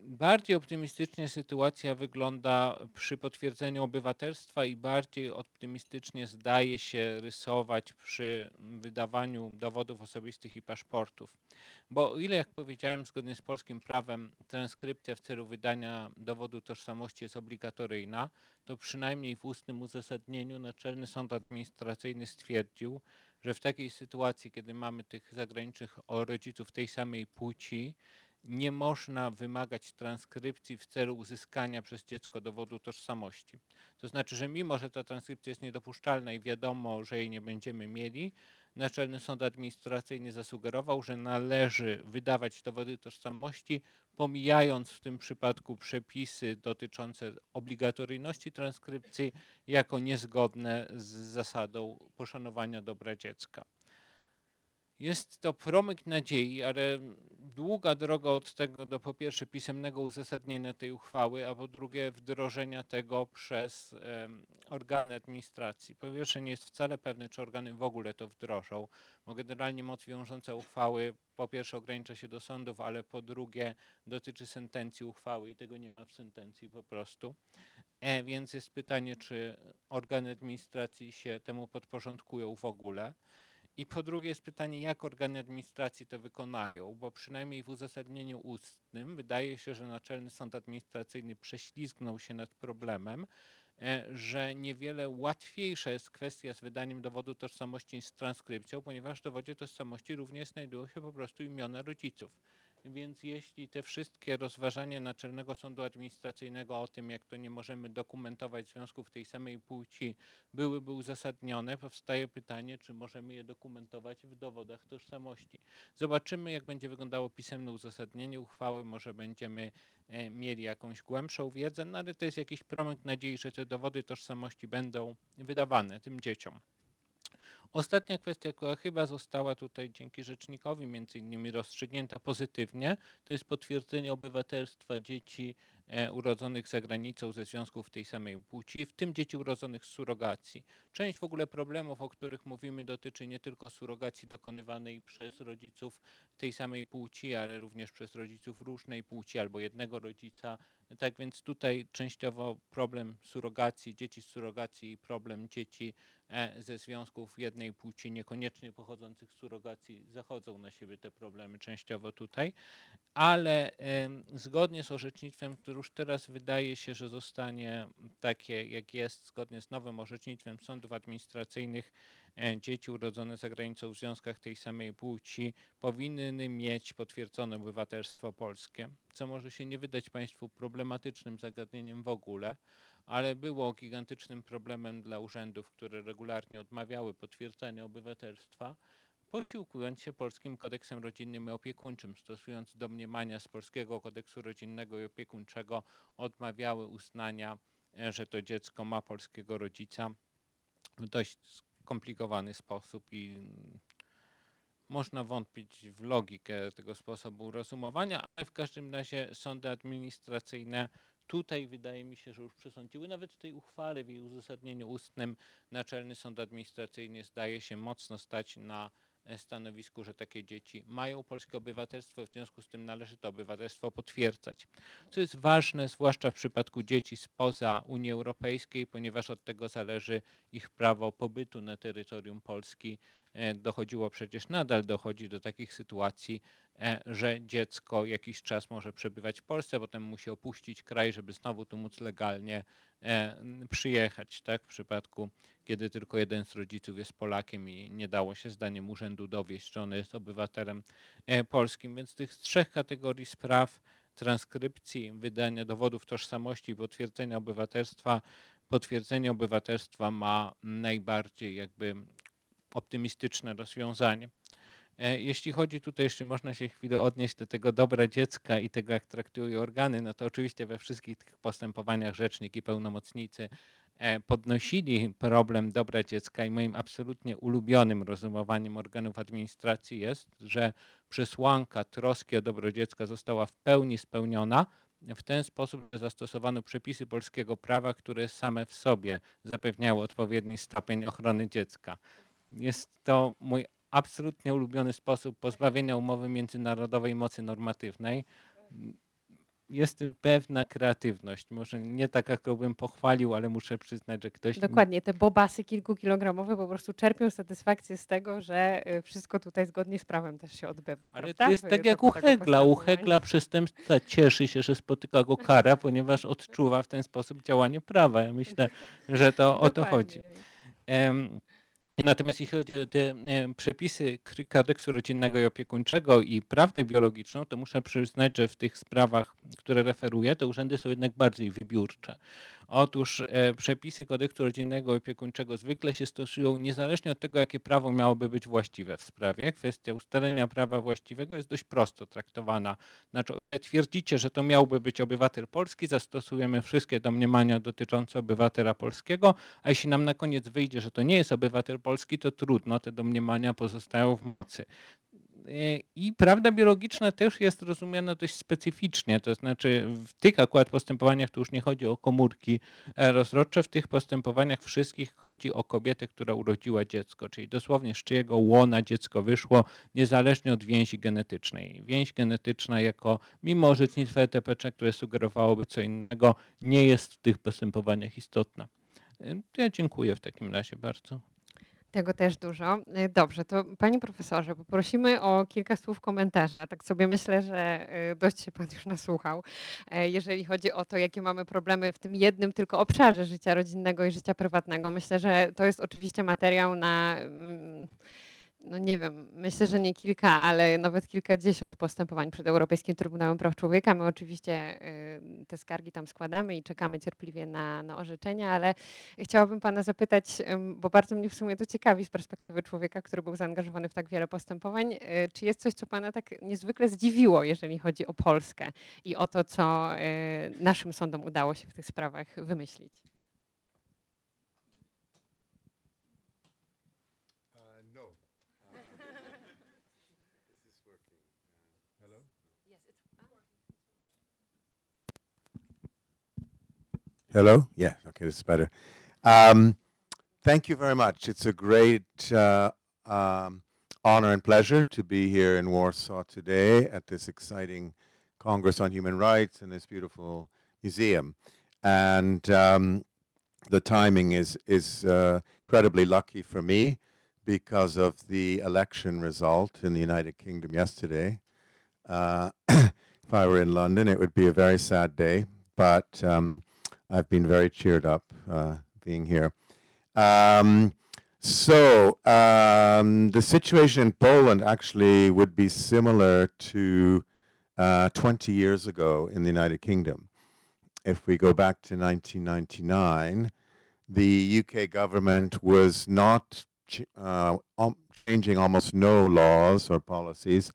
Bardziej optymistycznie sytuacja wygląda przy potwierdzeniu obywatelstwa i bardziej optymistycznie zdaje się rysować przy wydawaniu dowodów osobistych i paszportów. Bo o ile, jak powiedziałem, zgodnie z polskim prawem transkrypcja w celu wydania dowodu tożsamości jest obligatoryjna, to przynajmniej w ustnym uzasadnieniu Naczelny Sąd Administracyjny stwierdził, że w takiej sytuacji, kiedy mamy tych zagranicznych rodziców tej samej płci, nie można wymagać transkrypcji w celu uzyskania przez dziecko dowodu tożsamości. To znaczy, że mimo, że ta transkrypcja jest niedopuszczalna i wiadomo, że jej nie będziemy mieli, Naczelny Sąd Administracyjny zasugerował, że należy wydawać dowody tożsamości, pomijając w tym przypadku przepisy dotyczące obligatoryjności transkrypcji jako niezgodne z zasadą poszanowania dobra dziecka. Jest to promyk nadziei, ale długa droga od tego do po pierwsze pisemnego uzasadnienia tej uchwały, a po drugie wdrożenia tego przez organy administracji. Po pierwsze nie jest wcale pewne, czy organy w ogóle to wdrożą, bo generalnie moc wiążąca uchwały po pierwsze ogranicza się do sądów, ale po drugie dotyczy sentencji uchwały i tego nie ma w sentencji po prostu. E, więc jest pytanie, czy organy administracji się temu podporządkują w ogóle. I po drugie jest pytanie, jak organy administracji to wykonają, bo przynajmniej w uzasadnieniu ustnym wydaje się, że Naczelny Sąd Administracyjny prześlizgnął się nad problemem, e, że niewiele łatwiejsza jest kwestia z wydaniem dowodu tożsamości z transkrypcją, ponieważ w dowodzie tożsamości również znajdują się po prostu imiona rodziców. Więc jeśli te wszystkie rozważania Naczelnego Sądu Administracyjnego o tym, jak to nie możemy dokumentować związków tej samej płci, byłyby uzasadnione, powstaje pytanie, czy możemy je dokumentować w dowodach tożsamości. Zobaczymy, jak będzie wyglądało pisemne uzasadnienie uchwały, może będziemy e, mieli jakąś głębszą wiedzę, no ale to jest jakiś promyk nadziei, że te dowody tożsamości będą wydawane tym dzieciom. Ostatnia kwestia, która chyba została tutaj dzięki rzecznikowi między innymi rozstrzygnięta pozytywnie, to jest potwierdzenie obywatelstwa dzieci e, urodzonych za granicą ze związków tej samej płci, w tym dzieci urodzonych z surogacji. Część w ogóle problemów, o których mówimy, dotyczy nie tylko surogacji dokonywanej przez rodziców tej samej płci, ale również przez rodziców różnej płci albo jednego rodzica. Tak więc tutaj częściowo problem surogacji, dzieci z surogacji i problem dzieci e, ze związków jednej płci, niekoniecznie pochodzących z surogacji, zachodzą na siebie te problemy częściowo tutaj, ale zgodnie z orzecznictwem, które już teraz wydaje się, że zostanie takie, jak jest, zgodnie z nowym orzecznictwem sądów administracyjnych, dzieci urodzone za granicą w związkach tej samej płci powinny mieć potwierdzone obywatelstwo polskie, co może się nie wydać Państwu problematycznym zagadnieniem w ogóle, ale było gigantycznym problemem dla urzędów, które regularnie odmawiały potwierdzenia obywatelstwa, posiłkując się polskim kodeksem rodzinnym i opiekuńczym, stosując domniemania z polskiego kodeksu rodzinnego i opiekuńczego, odmawiały uznania, e, że to dziecko ma polskiego rodzica. W dość skomplikowany sposób i mm, można wątpić w logikę tego sposobu rozumowania, ale w każdym razie sądy administracyjne tutaj wydaje mi się, że już przesądziły, nawet w tej uchwale, w jej uzasadnieniu ustnym, Naczelny Sąd Administracyjny zdaje się mocno stać na stanowisku, że takie dzieci mają polskie obywatelstwo, w związku z tym należy to obywatelstwo potwierdzać. Co jest ważne, zwłaszcza w przypadku dzieci spoza Unii Europejskiej, ponieważ od tego zależy ich prawo pobytu na terytorium Polski. E, Dochodziło przecież nadal dochodzi do takich sytuacji, e, że dziecko jakiś czas może przebywać w Polsce, potem musi opuścić kraj, żeby znowu tu móc legalnie e, przyjechać, tak? W przypadku, kiedy tylko jeden z rodziców jest Polakiem i nie dało się zdaniem urzędu dowieść, że on jest obywatelem polskim. Więc tych trzech kategorii spraw, transkrypcji, wydania dowodów tożsamości i potwierdzenia obywatelstwa, potwierdzenie obywatelstwa ma najbardziej jakby optymistyczne rozwiązanie. E, Jeśli chodzi tutaj, jeszcze można się chwilę odnieść do tego dobra dziecka i tego, jak traktują organy, no to oczywiście we wszystkich tych postępowaniach rzecznik i pełnomocnicy e, podnosili problem dobra dziecka i moim absolutnie ulubionym rozumowaniem organów administracji jest, że przesłanka troski o dobro dziecka została w pełni spełniona w ten sposób, że zastosowano przepisy polskiego prawa, które same w sobie zapewniały odpowiedni stopień ochrony dziecka. Jest to mój absolutnie ulubiony sposób pozbawienia umowy międzynarodowej mocy normatywnej. Jest pewna kreatywność, może nie tak, jaką bym pochwalił, ale muszę przyznać, że ktoś... Dokładnie, te bobasy kilkukilogramowe po prostu czerpią satysfakcję z tego, że y, wszystko tutaj zgodnie z prawem też się odbywa. Ale prawda? to jest tak jak u Hegla. U. Hegla przestępca cieszy się, że spotyka go kara, ponieważ odczuwa w ten sposób działanie prawa. Ja myślę, że to o to chodzi. Dokładnie. Natomiast jeśli chodzi o te em, przepisy kodeksu rodzinnego i opiekuńczego i prawdę biologiczną, to muszę przyznać, że w tych sprawach, które referuję, te urzędy są jednak bardziej wybiórcze. Otóż e, przepisy kodeksu rodzinnego i opiekuńczego zwykle się stosują niezależnie od tego, jakie prawo miałoby być właściwe w sprawie. Kwestia ustalenia prawa właściwego jest dość prosto traktowana. Znaczy, twierdzicie, że to miałby być obywatel polski, zastosujemy wszystkie domniemania dotyczące obywatela polskiego, a jeśli nam na koniec wyjdzie, że to nie jest obywatel polski, to trudno, te domniemania pozostają w mocy. E, I prawda biologiczna też jest rozumiana dość specyficznie, to znaczy w tych akurat postępowaniach to już nie chodzi o komórki e, rozrodcze, w tych postępowaniach wszystkich chodzi o kobietę, która urodziła dziecko, czyli dosłownie z czyjego łona dziecko wyszło, niezależnie od więzi genetycznej. Więź genetyczna jako, mimo orzecznictwa ETPC, które sugerowałoby co innego, nie jest w tych postępowaniach istotna. To Ja dziękuję w takim razie bardzo. Tego też dużo. Y, Dobrze, to panie profesorze, poprosimy o kilka słów komentarza. Tak sobie myślę, że y, dość się pan już nasłuchał, e, jeżeli chodzi o to, jakie mamy problemy w tym jednym tylko obszarze życia rodzinnego i życia prywatnego. Myślę, że to jest oczywiście materiał na, mm, no nie wiem, myślę, że nie kilka, ale nawet kilkadziesiąt postępowań przed Europejskim Trybunałem Praw Człowieka. My oczywiście y, te skargi tam składamy i czekamy cierpliwie na, na orzeczenia, ale Chciałabym Pana zapytać, bo bardzo mnie w sumie to ciekawi z perspektywy człowieka, który był zaangażowany w tak wiele postępowań, y, czy jest coś, co Pana tak niezwykle zdziwiło, jeżeli chodzi o Polskę i o to, co y, naszym sądom udało się w tych sprawach wymyślić? Hello? Yeah, okay, this is better. Um, thank you very much. It's a great uh, um, honor and pleasure to be here in Warsaw today at this exciting Congress on Human Rights in this beautiful museum. And um, the timing is, is uh, incredibly lucky for me because of the election result in the United Kingdom yesterday. Uh, if I were in London, it would be a very sad day, but um, I've been very cheered up uh, being here. Um, so um, the situation in Poland actually would be similar to uh, 20 years ago in the United Kingdom. If we go back to 1999, the UK government was not ch- uh, um, changing almost no laws or policies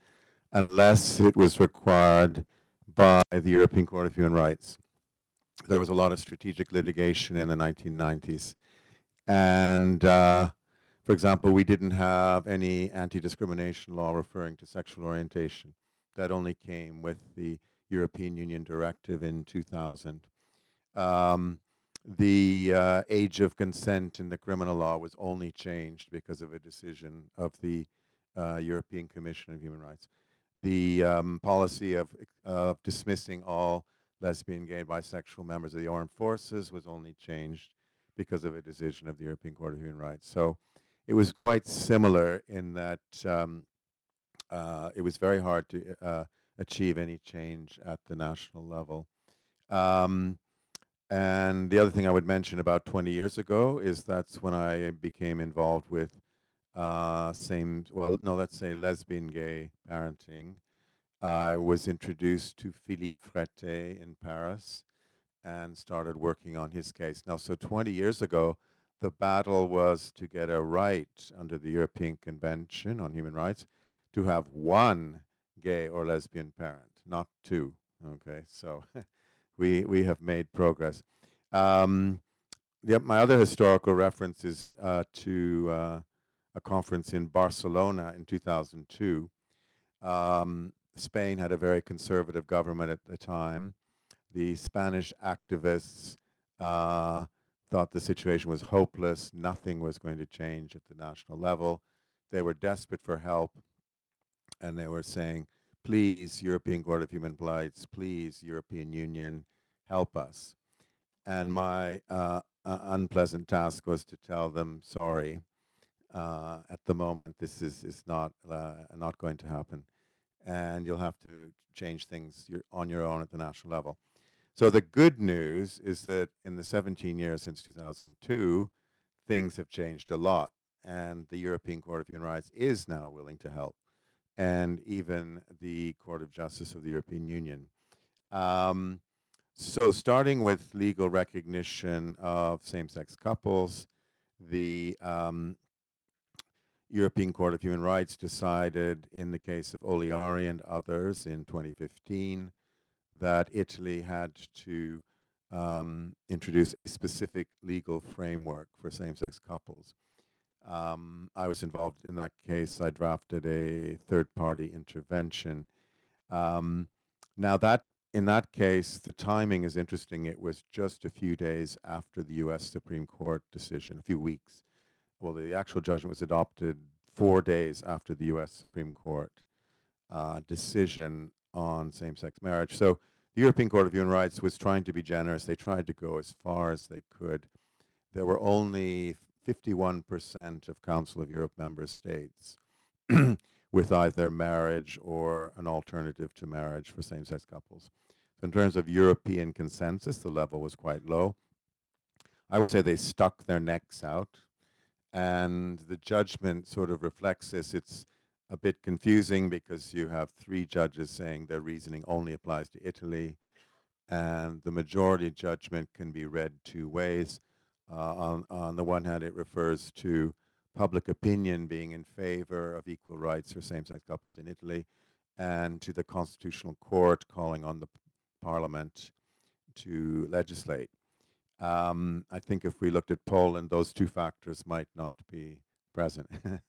unless it was required by the European Court of Human Rights. There was a lot of strategic litigation in the 1990s. And, uh, for example, we didn't have any anti discrimination law referring to sexual orientation. That only came with the European Union directive in 2000. Um, the uh, age of consent in the criminal law was only changed because of a decision of the uh, European Commission of Human Rights. The um, policy of, of dismissing all lesbian, gay, bisexual members of the armed forces was only changed because of a decision of the European Court of Human Rights. So it was quite similar in that um, uh, it was very hard to uh, achieve any change at the national level. Um, and the other thing I would mention about 20 years ago is that's when I became involved with uh, same, well, no, let's say lesbian gay parenting. I was introduced to Philippe Frette in Paris and started working on his case. Now, so 20 years ago, the battle was to get a right under the European Convention on Human Rights to have one gay or lesbian parent, not two. Okay, so we we have made progress. Um, my other historical reference is uh, to uh, a conference in Barcelona in 2002. Um, Spain had a very conservative government at the time. The Spanish activists uh, thought the situation was hopeless. Nothing was going to change at the national level. They were desperate for help, and they were saying, please, European Court of Human Rights, please, European Union, help us. And my uh, uh, unpleasant task was to tell them, sorry, uh, at the moment, this is, is not, uh, not going to happen. And you'll have to change things on your own at the national level. So the good news is that in the 17 years since 2002, things have changed a lot. And the European Court of Human Rights is now willing to help and even the Court of Justice of the European Union. Um, so, starting with legal recognition of same sex couples, the um, European Court of Human Rights decided in the case of Oliari and others in 2015 that Italy had to um, introduce a specific legal framework for same sex couples. Um, I was involved in that case. I drafted a third-party intervention. Um, now that in that case, the timing is interesting. It was just a few days after the U.S. Supreme Court decision, a few weeks. Well, the actual judgment was adopted four days after the U.S. Supreme Court uh, decision on same-sex marriage. So the European Court of Human Rights was trying to be generous. They tried to go as far as they could. There were only 51% of Council of Europe member states with either marriage or an alternative to marriage for same-sex couples. So in terms of European consensus, the level was quite low. I would say they stuck their necks out, and the judgment sort of reflects this. It's a bit confusing because you have three judges saying their reasoning only applies to Italy, and the majority judgment can be read two ways. Uh, on, on the one hand, it refers to public opinion being in favor of equal rights for same-sex couples in Italy, and to the Constitutional Court calling on the Parliament to legislate. Um, I think if we looked at Poland, those two factors might not be present.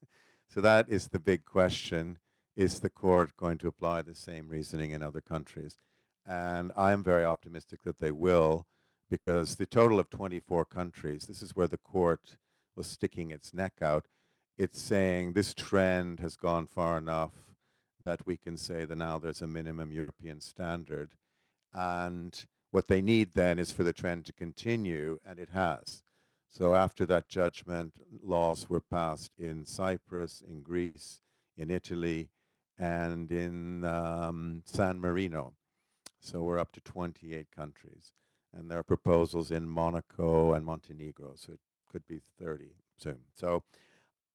so that is the big question. Is the court going to apply the same reasoning in other countries? And I'm very optimistic that they will, because the total of 24 countries, this is where the court was sticking its neck out. It's saying this trend has gone far enough that we can say that now there's a minimum European standard. And what they need then is for the trend to continue, and it has. So after that judgment, laws were passed in Cyprus, in Greece, in Italy, and in um, San Marino. So we're up to 28 countries. And there are proposals in Monaco and Montenegro, so it could be 30 soon. So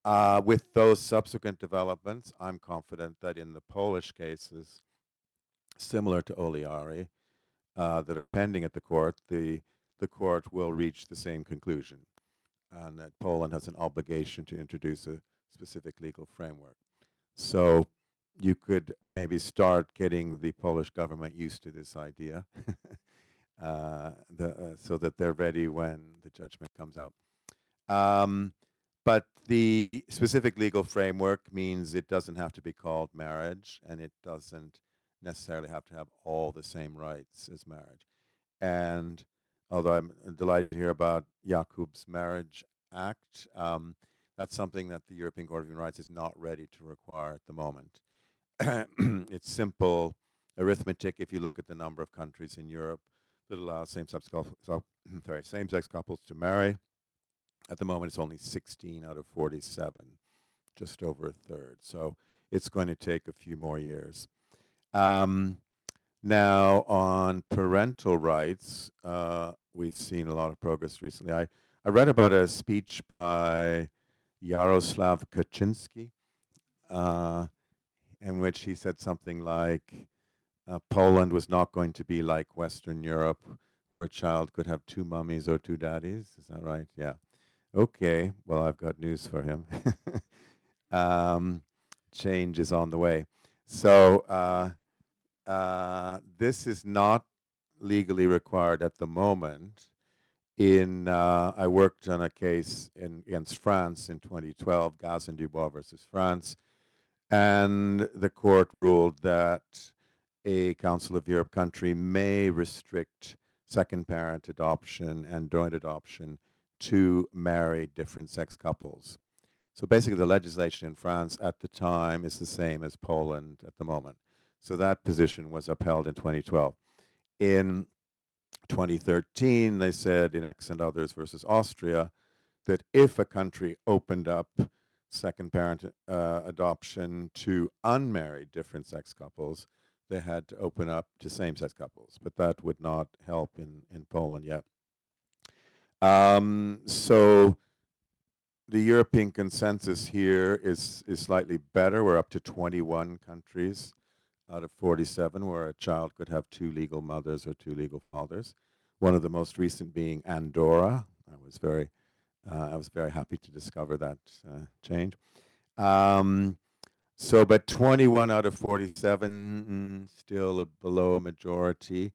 uh, with those subsequent developments, I'm confident that in the Polish cases, similar to Oliari, uh, that are pending at the court, the, the court will reach the same conclusion, and that Poland has an obligation to introduce a specific legal framework. So you could maybe start getting the Polish government used to this idea, uh, the, uh, so that they're ready when the judgment comes out. Um, but the specific legal framework means it doesn't have to be called marriage, and it doesn't necessarily have to have all the same rights as marriage. And although I'm delighted to hear about Jakub's Marriage Act, um, that's something that the European Court of Human Rights is not ready to require at the moment. it's simple arithmetic if you look at the number of countries in Europe that allow same-sex couples, so, sorry, same-sex couples to marry. At the moment, it's only 16 out of 47, just over a third. So it's going to take a few more years. Um, now, on parental rights, uh, we've seen a lot of progress recently. I, I read about a speech by Yaroslav Kaczynski, uh, in which he said something like uh, Poland was not going to be like Western Europe, where a child could have two mummies or two daddies. Is that right? Yeah. Okay. Well, I've got news for him. um, change is on the way. So uh, uh, this is not legally required at the moment. In uh, I worked on a case in, against France in 2012, Gaz and Dubois versus France, and the court ruled that a Council of Europe country may restrict second parent adoption and joint adoption to married different sex couples. So basically, the legislation in France at the time is the same as Poland at the moment. So that position was upheld in 2012. In 2013, they said in X and others versus Austria that if a country opened up second parent uh, adoption to unmarried different sex couples, they had to open up to same sex couples. But that would not help in, in Poland yet. Um, so the European consensus here is, is slightly better. We're up to 21 countries out of 47 where a child could have two legal mothers or two legal fathers. One of the most recent being Andorra. I was very, uh, I was very happy to discover that uh, change. Um, so, but 21 out of 47, mm, still a below a majority.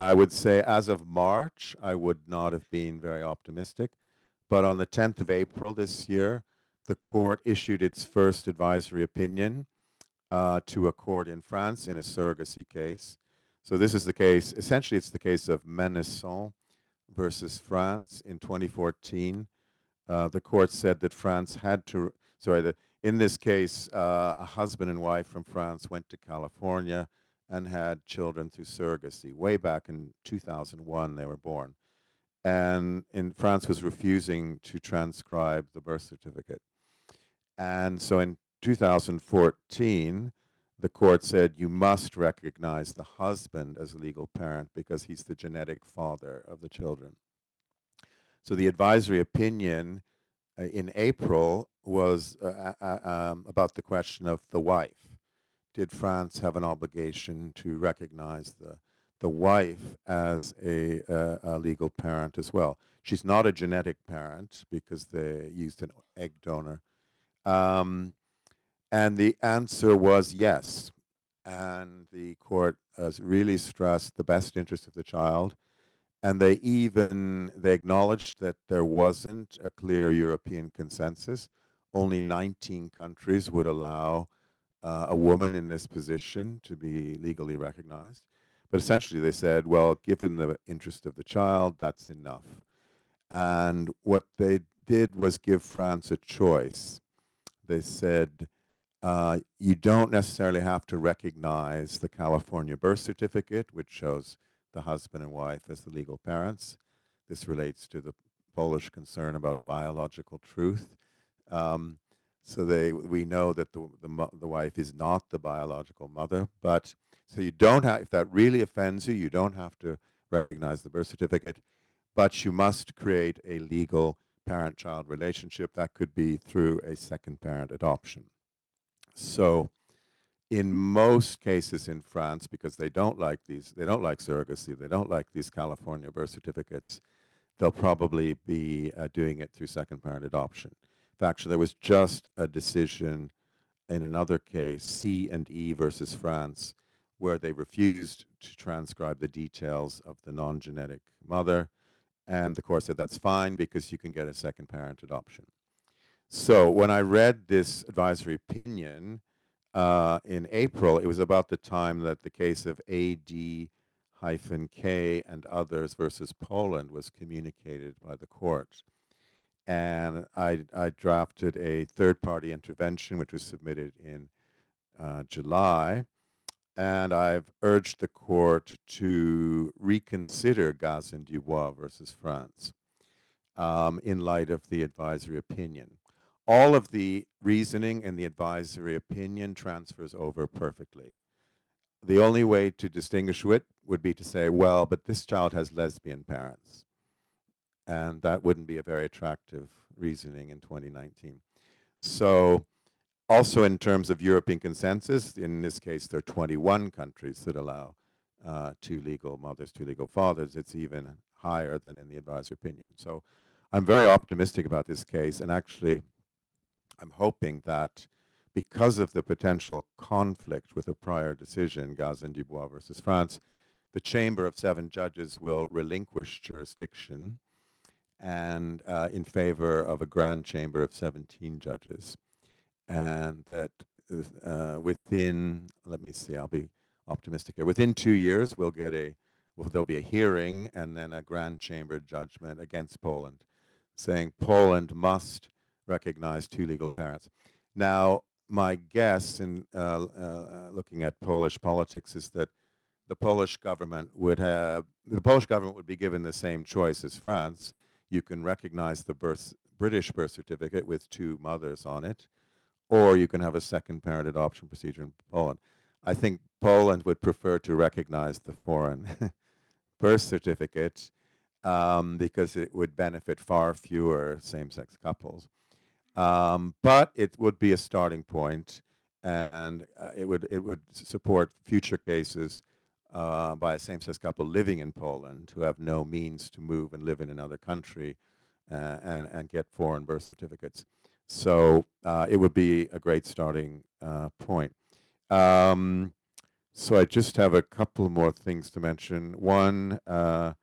I would say as of March, I would not have been very optimistic. But on the 10th of April this year, the court issued its first advisory opinion uh, to a court in France in a surrogacy case. So this is the case, essentially it's the case of Menesson versus France in 2014. Uh, the court said that France had to, sorry, that in this case, uh, a husband and wife from France went to California and had children through surrogacy. Way back in 2001, they were born. And in France was refusing to transcribe the birth certificate. And so in 2014, the court said you must recognize the husband as a legal parent because he's the genetic father of the children. So the advisory opinion uh, in April was uh, uh, um, about the question of the wife. Did France have an obligation to recognize the the wife as a, uh, a legal parent as well? She's not a genetic parent because they used an egg donor. Um, and the answer was yes. And the court has really stressed the best interest of the child. And they even they acknowledged that there wasn't a clear European consensus. Only 19 countries would allow uh, a woman in this position to be legally recognized. But essentially, they said, well, given the interest of the child, that's enough. And what they did was give France a choice. They said, uh, you don't necessarily have to recognize the California birth certificate, which shows the husband and wife as the legal parents. This relates to the Polish concern about biological truth. Um, so they, we know that the, the, the wife is not the biological mother, but so you don't have, if that really offends you, you don't have to recognize the birth certificate, but you must create a legal parent-child relationship that could be through a second parent adoption. So in most cases in France, because they don't like these, they don't like surrogacy, they don't like these California birth certificates, they'll probably be uh, doing it through second parent adoption. In fact, there was just a decision in another case, C and E versus France, where they refused to transcribe the details of the non-genetic mother. And the court said that's fine because you can get a second parent adoption. So when I read this advisory opinion uh, in April, it was about the time that the case of AD hyphen K and others versus Poland was communicated by the court. And I, I drafted a third party intervention, which was submitted in uh, July. And I've urged the court to reconsider Gaz and Dubois versus France um, in light of the advisory opinion. all of the reasoning and the advisory opinion transfers over perfectly. The only way to distinguish it would be to say, well, but this child has lesbian parents. And that wouldn't be a very attractive reasoning in 2019. So, also in terms of European consensus, in this case, there are 21 countries that allow uh, two legal mothers, two legal fathers. It's even higher than in the advisory opinion. So, I'm very optimistic about this case, and actually, I'm hoping that because of the potential conflict with a prior decision, Gazan Dubois versus France, the Chamber of Seven Judges will relinquish jurisdiction and uh, in favor of a Grand Chamber of 17 judges. And that uh, within, let me see, I'll be optimistic here. Within two years, we'll get a, well, there'll be a hearing and then a Grand Chamber judgment against Poland, saying Poland must recognize two legal parents. Now, my guess in uh, uh, looking at Polish politics is that the Polish government would have the Polish government would be given the same choice as France. You can recognize the birth British birth certificate with two mothers on it, or you can have a second parent adoption procedure in Poland. I think Poland would prefer to recognize the foreign birth certificate um, because it would benefit far fewer same-sex couples. Um, but it would be a starting point, and uh, it would it would support future cases uh, by a same-sex couple living in Poland who have no means to move and live in another country uh, and and get foreign birth certificates. So uh, it would be a great starting uh, point. Um, so I just have a couple more things to mention. One. Uh,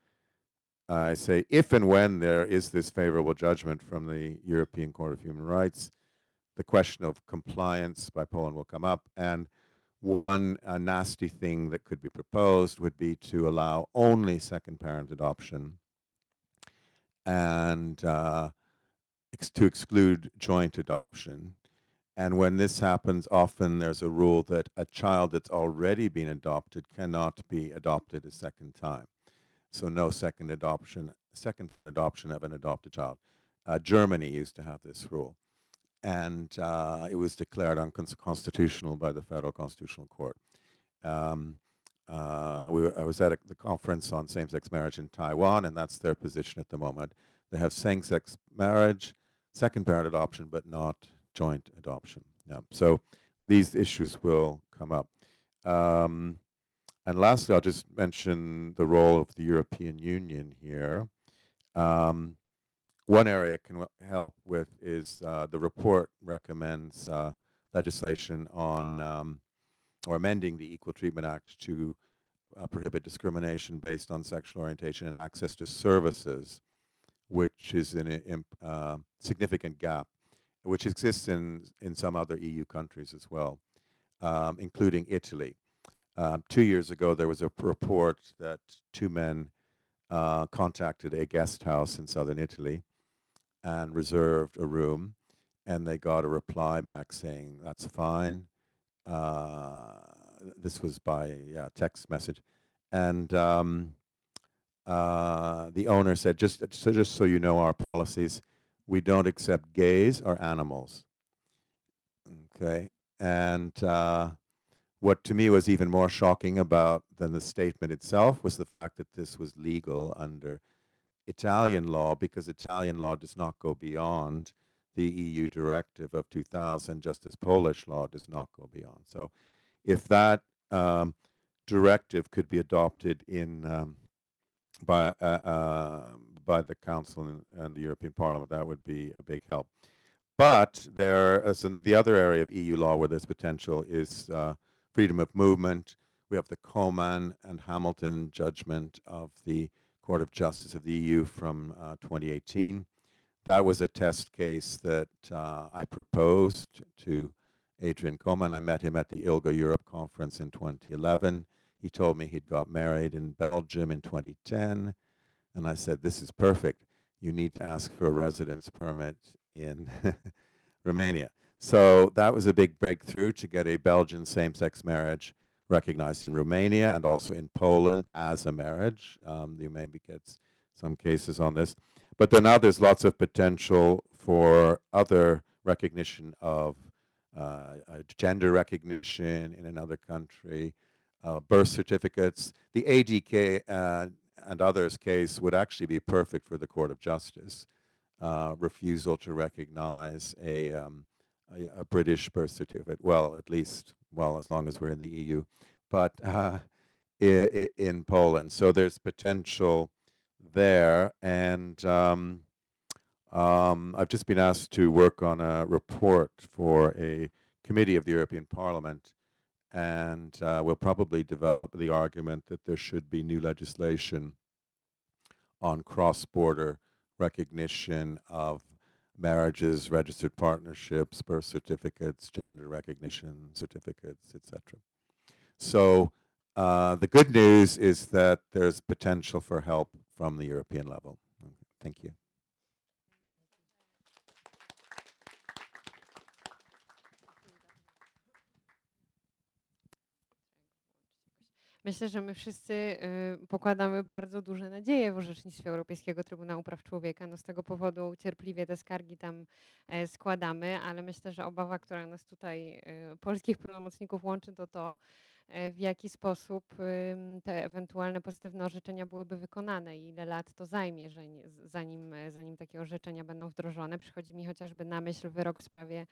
I say if and when there is this favorable judgment from the European Court of Human Rights, the question of compliance by Poland will come up. And one nasty thing that could be proposed would be to allow only second parent adoption and uh, ex- to exclude joint adoption. And when this happens, often there's a rule that a child that's already been adopted cannot be adopted a second time so no second adoption, second adoption of an adopted child. Uh, Germany used to have this rule, and uh, it was declared unconstitutional by the Federal Constitutional Court. Um, uh, we were, I was at a, the conference on same-sex marriage in Taiwan, and that's their position at the moment. They have same-sex marriage, second parent adoption, but not joint adoption. Yeah. So these issues will come up. Um, and lastly, I'll just mention the role of the European Union here. Um, one area it can help with is uh, the report recommends uh, legislation on um, or amending the Equal Treatment Act to uh, prohibit discrimination based on sexual orientation and access to services, which is a uh, significant gap, which exists in, in some other EU countries as well, um, including Italy. Um, two years ago, there was a report that two men uh, contacted a guest house in southern Italy and reserved a room, and they got a reply back saying that's fine. Uh, this was by yeah, text message, and um, uh, the owner said, just so, just so you know our policies, we don't accept gays or animals. Okay, and uh, what to me was even more shocking about than the statement itself was the fact that this was legal under Italian law because Italian law does not go beyond the EU directive of 2000, just as Polish law does not go beyond. So, if that um, directive could be adopted in um, by uh, uh, by the Council and, and, the European Parliament, that would be a big help. But there, as in the other area of EU law where there's potential is uh, freedom of movement. We have the Coman and Hamilton judgment of the Court of Justice of the EU from uh, 2018. That was a test case that uh, I proposed to Adrian Coman. I met him at the ILGA Europe conference in 2011. He told me he'd got married in Belgium in 2010. And I said, This is perfect. You need to ask for a residence permit in Romania. So that was a big breakthrough to get a Belgian same-sex marriage recognized in Romania and also in Poland as a marriage. Um, you maybe get some cases on this. But then now there's lots of potential for other recognition of uh, gender recognition in another country, uh, birth certificates. The ADK uh, and others case would actually be perfect for the Court of Justice. Uh, refusal to recognize a, um, a, a British birth certificate. Well, at least, well, as long as we're in the EU, but uh, i- i- in Poland. So there's potential there, and um, um, I've just been asked to work on a report for a committee of the European Parliament, and uh, we'll probably develop the argument that there should be new legislation on cross-border recognition of marriages, registered partnerships, birth certificates, gender recognition certificates, etc. So uh, the good news is that there's potential for help from the European level. Thank you. Myślę, że my wszyscy y, pokładamy bardzo duże nadzieje w orzecznictwie Europejskiego Trybunału Praw Człowieka. No z tego powodu cierpliwie te skargi tam e, składamy, ale myślę, że obawa, która nas tutaj, y, polskich pełnomocników łączy, to to, e, w jaki sposób te ewentualne pozytywne orzeczenia byłyby wykonane i ile lat to zajmie, że nie, zanim, e, zanim takie orzeczenia będą wdrożone. Przychodzi mi chociażby na myśl wyrok w sprawie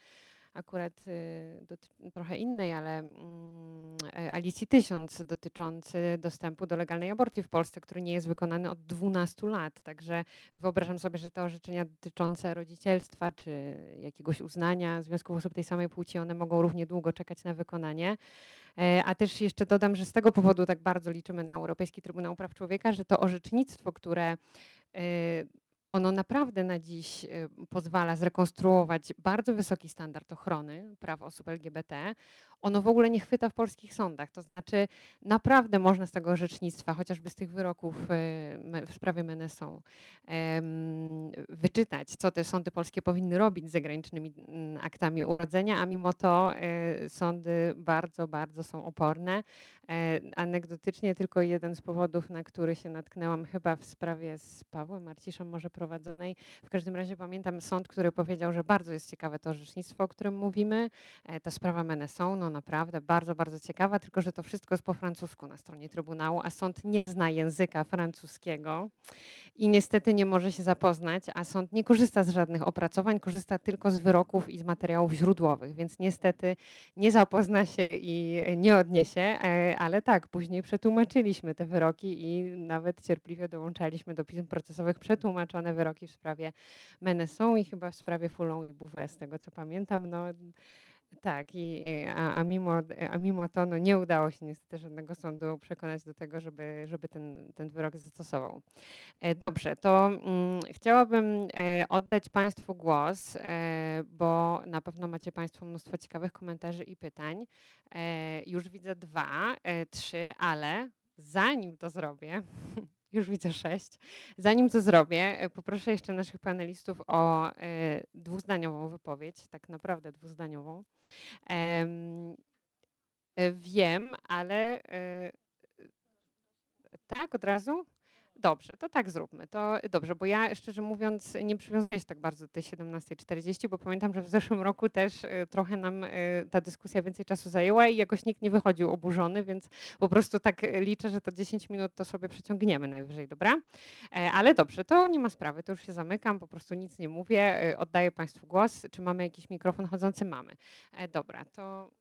akurat y, trochę innej, ale mm, e, Alicji 1000 dotyczący dostępu do legalnej aborcji w Polsce, który nie jest wykonany od 12 lat. Także wyobrażam sobie, że te orzeczenia dotyczące rodzicielstwa czy jakiegoś uznania związków osób tej samej płci, one mogą równie długo czekać na wykonanie. E, A też jeszcze dodam, że z tego powodu tak bardzo liczymy na Europejski Trybunał Praw Człowieka, że to orzecznictwo, które e, ono naprawdę na dziś pozwala zrekonstruować bardzo wysoki standard ochrony praw osób LGBT. Ono w ogóle nie chwyta w polskich sądach. To znaczy, naprawdę można z tego orzecznictwa, chociażby z tych wyroków me- w sprawie Menesą, wyczytać, co te sądy polskie powinny robić z zagranicznymi mm, aktami urodzenia, a mimo to e, sądy bardzo, bardzo są oporne. E, Anegdotycznie tylko jeden z powodów, na który się natknęłam chyba w sprawie z Pawłem Marciszem może prowadzonej. W każdym razie pamiętam sąd, który powiedział, że bardzo jest ciekawe to orzecznictwo, o którym mówimy. E, Ta sprawa Meneson, no naprawdę bardzo, bardzo ciekawa, tylko że to wszystko jest po francusku na stronie Trybunału, a sąd nie zna języka francuskiego i niestety nie może się zapoznać, a sąd nie korzysta z żadnych opracowań, korzysta tylko z wyroków i z materiałów źródłowych, więc niestety nie zapozna się i nie odniesie, e, ale tak, później przetłumaczyliśmy te wyroki i nawet cierpliwie dołączaliśmy do pism procesowych przetłumaczone wyroki w sprawie Meneson i chyba w sprawie Foulon i Bouvet, z tego co pamiętam. No, tak, i, a, a, mimo, a mimo to no, nie udało się niestety żadnego sądu przekonać do tego, żeby, żeby ten, ten wyrok zastosował. E, Dobrze, to mm, chciałabym e, oddać Państwu głos, e, bo na pewno macie Państwo mnóstwo ciekawych komentarzy i pytań. E, już widzę dwa, e, trzy, ale zanim to zrobię, już widzę sześć, zanim to zrobię, e, poproszę jeszcze naszych panelistów o e, dwuzdaniową wypowiedź, tak naprawdę dwuzdaniową. E, wiem, ale tak od razu? Dobrze, to tak zróbmy. To dobrze, bo ja szczerze mówiąc nie przywiązuję się tak bardzo do tej 17.40, bo pamiętam, że w zeszłym roku też e, trochę nam e, ta dyskusja więcej czasu zajęła i jakoś nikt nie wychodził oburzony, więc po prostu tak e, liczę, że to 10 minut to sobie przeciągniemy najwyżej, dobra? E, Ale dobrze, to nie ma sprawy, to już się zamykam, po prostu nic nie mówię, oddaję Państwu głos. Czy mamy jakiś mikrofon chodzący? Mamy. E, Dobra, to...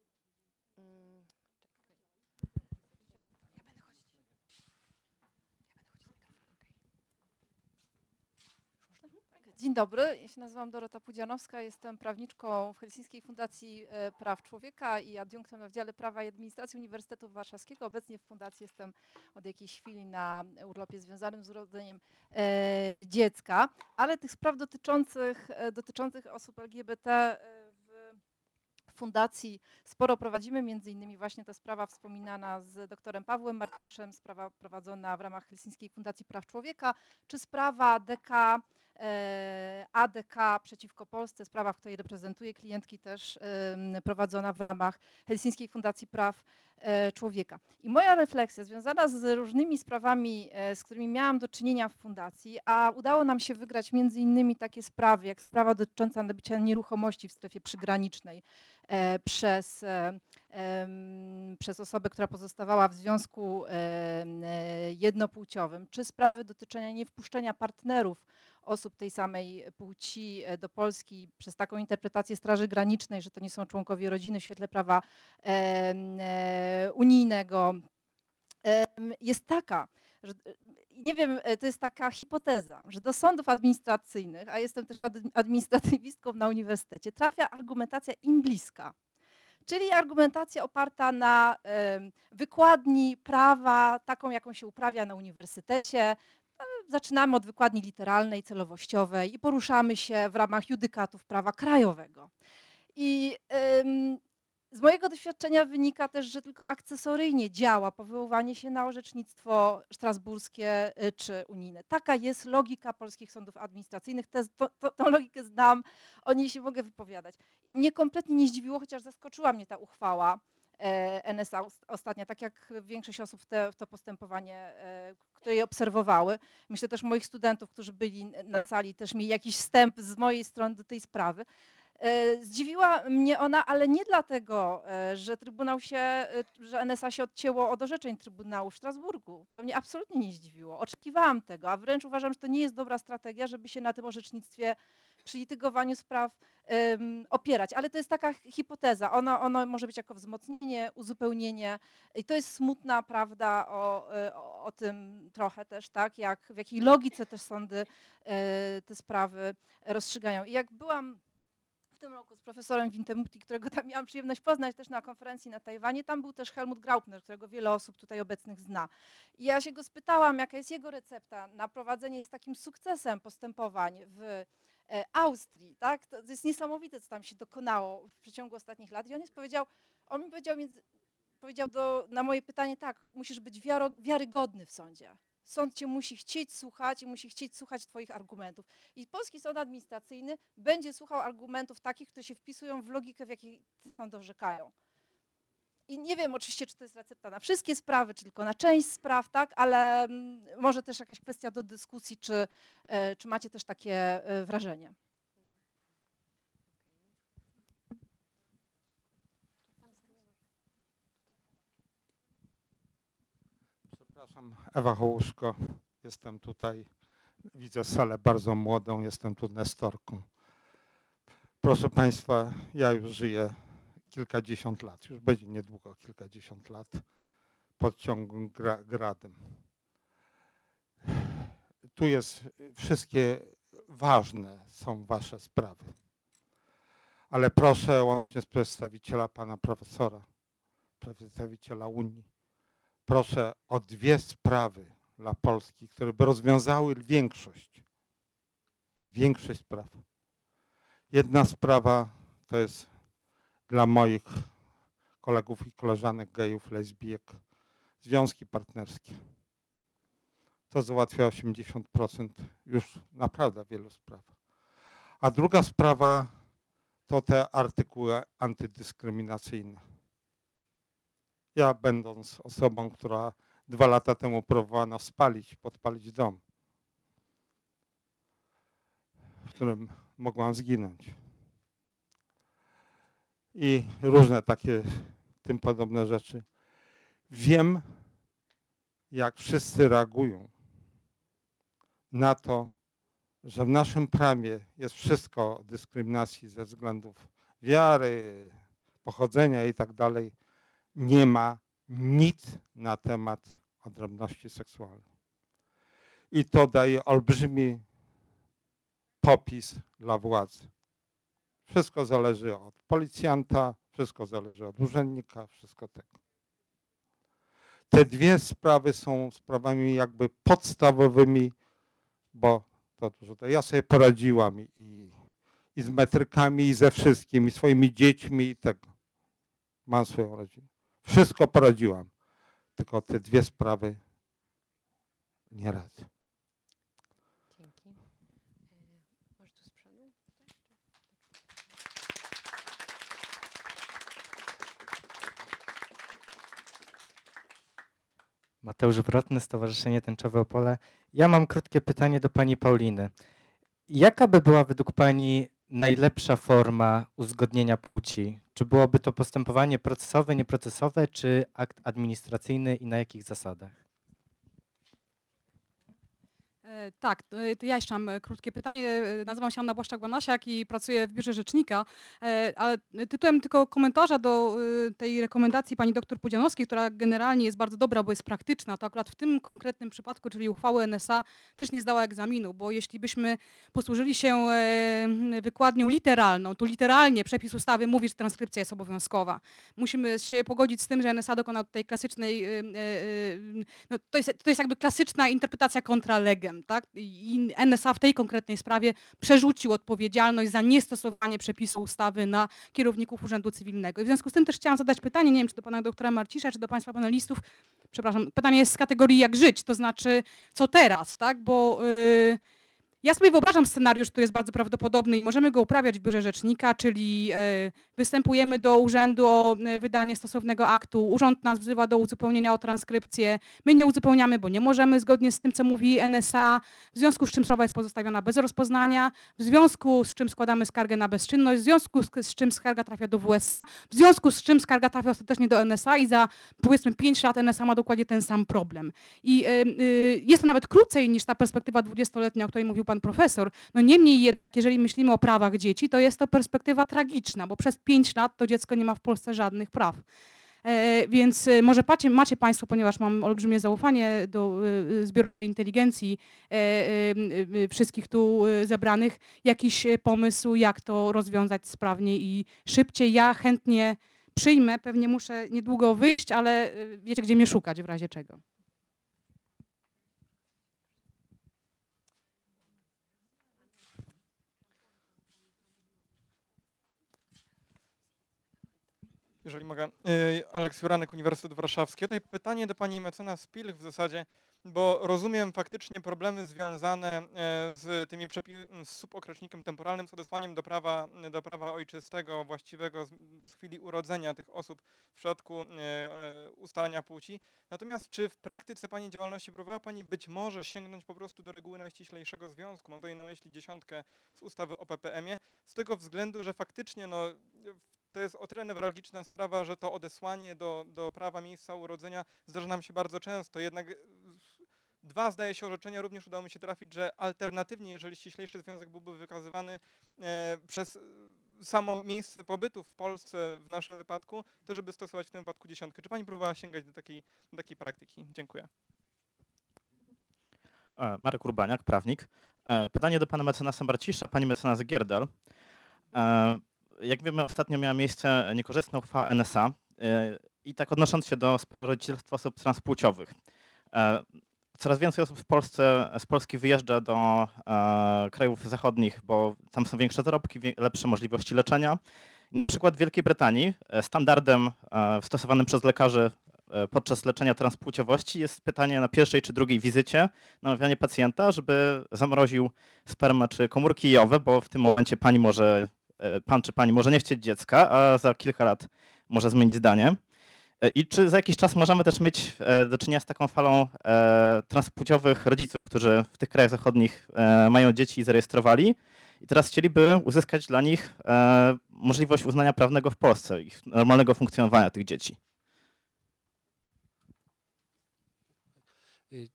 Dzień dobry, ja się nazywam Dorota Pudzianowska, jestem prawniczką w Helsińskiej Fundacji e, Praw Człowieka i adiunktem na Wydziale Prawa i Administracji Uniwersytetu Warszawskiego. Obecnie w fundacji jestem od jakiejś chwili na urlopie związanym z urodzeniem e, dziecka, ale tych spraw dotyczących, e, dotyczących osób LGBT fundacji sporo prowadzimy, między innymi właśnie ta sprawa wspominana z doktorem Pawłem Marciszem, sprawa prowadzona w ramach Helsińskiej Fundacji Praw Człowieka, czy sprawa DK e, ADK przeciwko Polsce, sprawa, w której reprezentuję klientki też prowadzona w ramach Helsińskiej Fundacji Praw człowieka. I moja refleksja związana z różnymi sprawami, e, z którymi miałam do czynienia w fundacji, a udało nam się wygrać między innymi takie sprawy, jak sprawa dotycząca nabycia nieruchomości w strefie przygranicznej e, przez, e, przez osobę, która pozostawała w związku e, jednopłciowym, czy sprawy dotyczące niewpuszczenia partnerów osób tej samej płci e, do Polski przez taką interpretację Straży Granicznej, że to nie są członkowie rodziny w świetle prawa e, unijnego, jest taka, że e, nie wiem, to jest taka hipoteza, że do sądów administracyjnych, a jestem też ad- administratywistką na uniwersytecie, trafia argumentacja im bliska. Czyli argumentacja oparta na wykładni prawa, taką jaką się uprawia na uniwersytecie, zaczynamy od wykładni literalnej, celowościowej i poruszamy się w ramach judykatów prawa krajowego. I z mojego doświadczenia wynika też, że tylko akcesoryjnie działa powoływanie się na orzecznictwo strasburskie y, czy unijne. Taka jest logika polskich sądów administracyjnych. Tę to, logikę znam, o niej się mogę wypowiadać. Mnie kompletnie nie zdziwiło, chociaż zaskoczyła mnie ta uchwała NSA os- ostatnia, tak jak większość osób w, te, w to postępowanie, e, które je obserwowały. Myślę też moich studentów, którzy byli na sali, też mieli jakiś wstęp z mojej strony do tej sprawy. E, Zdziwiła mnie ona, ale nie dlatego, e, że Trybunał się, e, że NSA się odcięło od orzeczeń Trybunału w Strasburgu. To mnie absolutnie nie zdziwiło. Oczekiwałam tego, a wręcz uważam, że to nie jest dobra strategia, żeby się na tym orzecznictwie przy litygowaniu spraw opierać. Ale to jest taka hipoteza. Ono, ono może być jako wzmocnienie, uzupełnienie. I to jest smutna prawda o, e, o, o tym trochę też, tak? Jak, w jakiej logice też sądy e, te sprawy rozstrzygają. I jak byłam w tym roku z profesorem Wintemuti, którego tam miałam przyjemność poznać też na konferencji na Tajwanie. Tam był też Helmut Graupner, którego wiele osób tutaj obecnych zna. I ja się go spytałam, jaka jest jego recepta na prowadzenie z takim sukcesem postępowań w Austrii. Tak? To jest niesamowite, co tam się dokonało w przeciągu ostatnich lat. I on jest powiedział, on mi powiedział, powiedział do, na moje pytanie tak, musisz być wiaro, wiarygodny w sądzie. Sąd cię musi chcieć słuchać i musi chcieć słuchać twoich argumentów. I polski sąd administracyjny będzie słuchał argumentów takich, które się wpisują w logikę, w jakiej sądy orzekają. I nie wiem oczywiście, czy to jest recepta na wszystkie sprawy, czy tylko na część spraw, tak, ale mm, może też jakaś kwestia do dyskusji, czy, e, czy macie też takie e, wrażenie. Przepraszam, Ewa Hołuszko. Jestem tutaj, widzę salę bardzo młodą, jestem tu nestorką. Proszę Państwa, ja już żyję kilkadziesiąt lat, już będzie niedługo kilkadziesiąt lat pod ciągłym gra, gradem. Tu jest, wszystkie ważne są Wasze sprawy. Ale proszę łącznie z przedstawiciela Pana Profesora, przedstawiciela Unii, proszę o dwie sprawy dla Polski, które by rozwiązały większość, większość spraw. Jedna sprawa to jest dla moich kolegów i koleżanek gejów, lesbijek, związki partnerskie. To załatwia 80% już naprawdę wielu spraw. A druga sprawa to te artykuły antydyskryminacyjne. Ja będąc osobą, która dwa lata temu próbowano spalić, podpalić dom, w którym mogłam zginąć. I różne takie tym podobne rzeczy. Wiem, jak wszyscy reagują na to, że w naszym prawie jest wszystko o dyskryminacji ze względów wiary, pochodzenia i tak dalej nie ma nic na temat odrębności seksualnej. I to daje olbrzymi popis dla władzy. Wszystko zależy od policjanta, wszystko zależy od urzędnika, wszystko tego. Te dwie sprawy są sprawami jakby podstawowymi, bo to, to ja sobie poradziłam i, i, z metrykami, i ze wszystkim, i swoimi dziećmi i tego. Mam swoją rodzinę. Wszystko poradziłam. Tylko te dwie sprawy nie radzę. Dzięki. E, Może tu z przodu? Mateusz Wrotny, Stowarzyszenie Tęczowe Opole. Ja mam krótkie pytanie do pani Pauliny. Jaka by była według pani najlepsza forma uzgodnienia płci? Czy byłoby to postępowanie procesowe, nieprocesowe, czy akt administracyjny i na jakich zasadach? E, Tak, e, to ja jeszcze mam e, krótkie pytanie. Nazywam się Anna Błaszczak-Banasiak i pracuję w Biurze Rzecznika, ale tytułem tylko komentarza do tej rekomendacji pani doktor Pudzianowskiej, która generalnie jest bardzo dobra, bo jest praktyczna, to akurat w tym konkretnym przypadku, czyli uchwały NSA, też nie zdała egzaminu, bo jeśli byśmy posłużyli się wykładnią literalną, to literalnie przepis ustawy mówi, że transkrypcja jest obowiązkowa. Musimy się pogodzić z tym, że NSA dokonał tej klasycznej, no, to, jest, to jest jakby klasyczna interpretacja kontra legem, tak? I NSA w tej konkretnej sprawie przerzucił odpowiedzialność za niestosowanie przepisu ustawy na kierowników Urzędu Cywilnego. I w związku z tym też chciałam zadać pytanie, nie wiem czy do pana doktora Marcisza, czy do państwa panelistów, przepraszam, pytanie jest z kategorii jak żyć, to znaczy co teraz, tak? Bo yy, ja sobie wyobrażam scenariusz, który jest bardzo prawdopodobny i możemy go uprawiać w biurze rzecznika, czyli e, występujemy do urzędu o e, wydanie stosownego aktu, urząd nas wzywa do uzupełnienia o transkrypcję, my nie uzupełniamy, bo nie możemy zgodnie z tym, co mówi NSA, w związku z czym sprawa jest pozostawiona bez rozpoznania, w związku z czym składamy skargę na bezczynność, w związku z, czym skarga trafia do WS, w związku z czym skarga trafia ostatecznie do NSA i za powiedzmy 5 lat NSA ma dokładnie ten sam problem. I y, jest to nawet krócej niż ta perspektywa 20-letnia, o której mówił pan profesor. No niemniej jeżeli myślimy o prawach dzieci, to jest to perspektywa tragiczna, bo przez 5 lat to dziecko nie ma w Polsce żadnych praw. E, Więc e, może macie, Państwo, ponieważ mam olbrzymie zaufanie do e, zbiorowej inteligencji wszystkich tu zebranych, jakiś pomysł, jak to rozwiązać sprawnie i szybciej. Ja chętnie przyjmę, pewnie muszę niedługo wyjść, ale wiecie, gdzie mnie szukać w razie czego. Jeżeli mogę. Aleks Juranek, Uniwersytet Warszawski. Tutaj pytanie do pani mecenas Pilch w zasadzie, bo rozumiem faktycznie problemy związane e, z tymi przepi- z subokreślnikiem temporalnym, z odesłaniem do prawa, do prawa ojczystego, właściwego z, chwili urodzenia tych osób w przypadku e, ustalania płci. Natomiast czy w praktyce pani działalności próbowała pani być może sięgnąć po prostu do reguły najściślejszego związku? Mam tutaj na myśli dziesiątkę z ustawy o PPM-ie, z tego względu, że faktycznie no, to jest o tyle newralgiczna sprawa, że to odesłanie do, do prawa miejsca urodzenia zdarza nam się bardzo często. Jednak e, dwa, zdaje się, orzeczenia również udało mi się trafić, że alternatywnie, jeżeli ściślejszy związek byłby wykazywany e, przez samo miejsce pobytu w Polsce w naszym wypadku, to żeby stosować w tym wypadku dziesiątkę. Czy pani próbowała sięgać do takiej, do takiej praktyki? Dziękuję. E, Marek Urbaniak, prawnik. Pytanie do pana mecenasa Barcisza, pani mecenas Gierdal. Jak wiemy, ostatnio miała miejsce niekorzystna uchwała NSA e, i tak odnosząc się do rodzicielstwa osób transpłciowych. E, Coraz więcej osób w Polsce, z Polski wyjeżdża do e, krajów zachodnich, bo tam są większe zarobki, lepsze możliwości leczenia. Na przykład w Wielkiej Brytanii standardem stosowanym przez lekarzy podczas leczenia transpłciowości jest pytanie na pierwszej czy drugiej wizycie, namawianie pacjenta, żeby zamroził spermę czy komórki jajowe, bo w tym momencie pani może, pan czy pani może nie chcieć dziecka, a za kilka lat może zmienić zdanie. E, I czy za jakiś czas możemy też mieć e, do czynienia z taką falą e, transpłciowych rodziców, którzy w tych krajach zachodnich e, mają dzieci i zarejestrowali i teraz chcieliby uzyskać dla nich e, możliwość uznania prawnego w Polsce, ich normalnego funkcjonowania tych dzieci?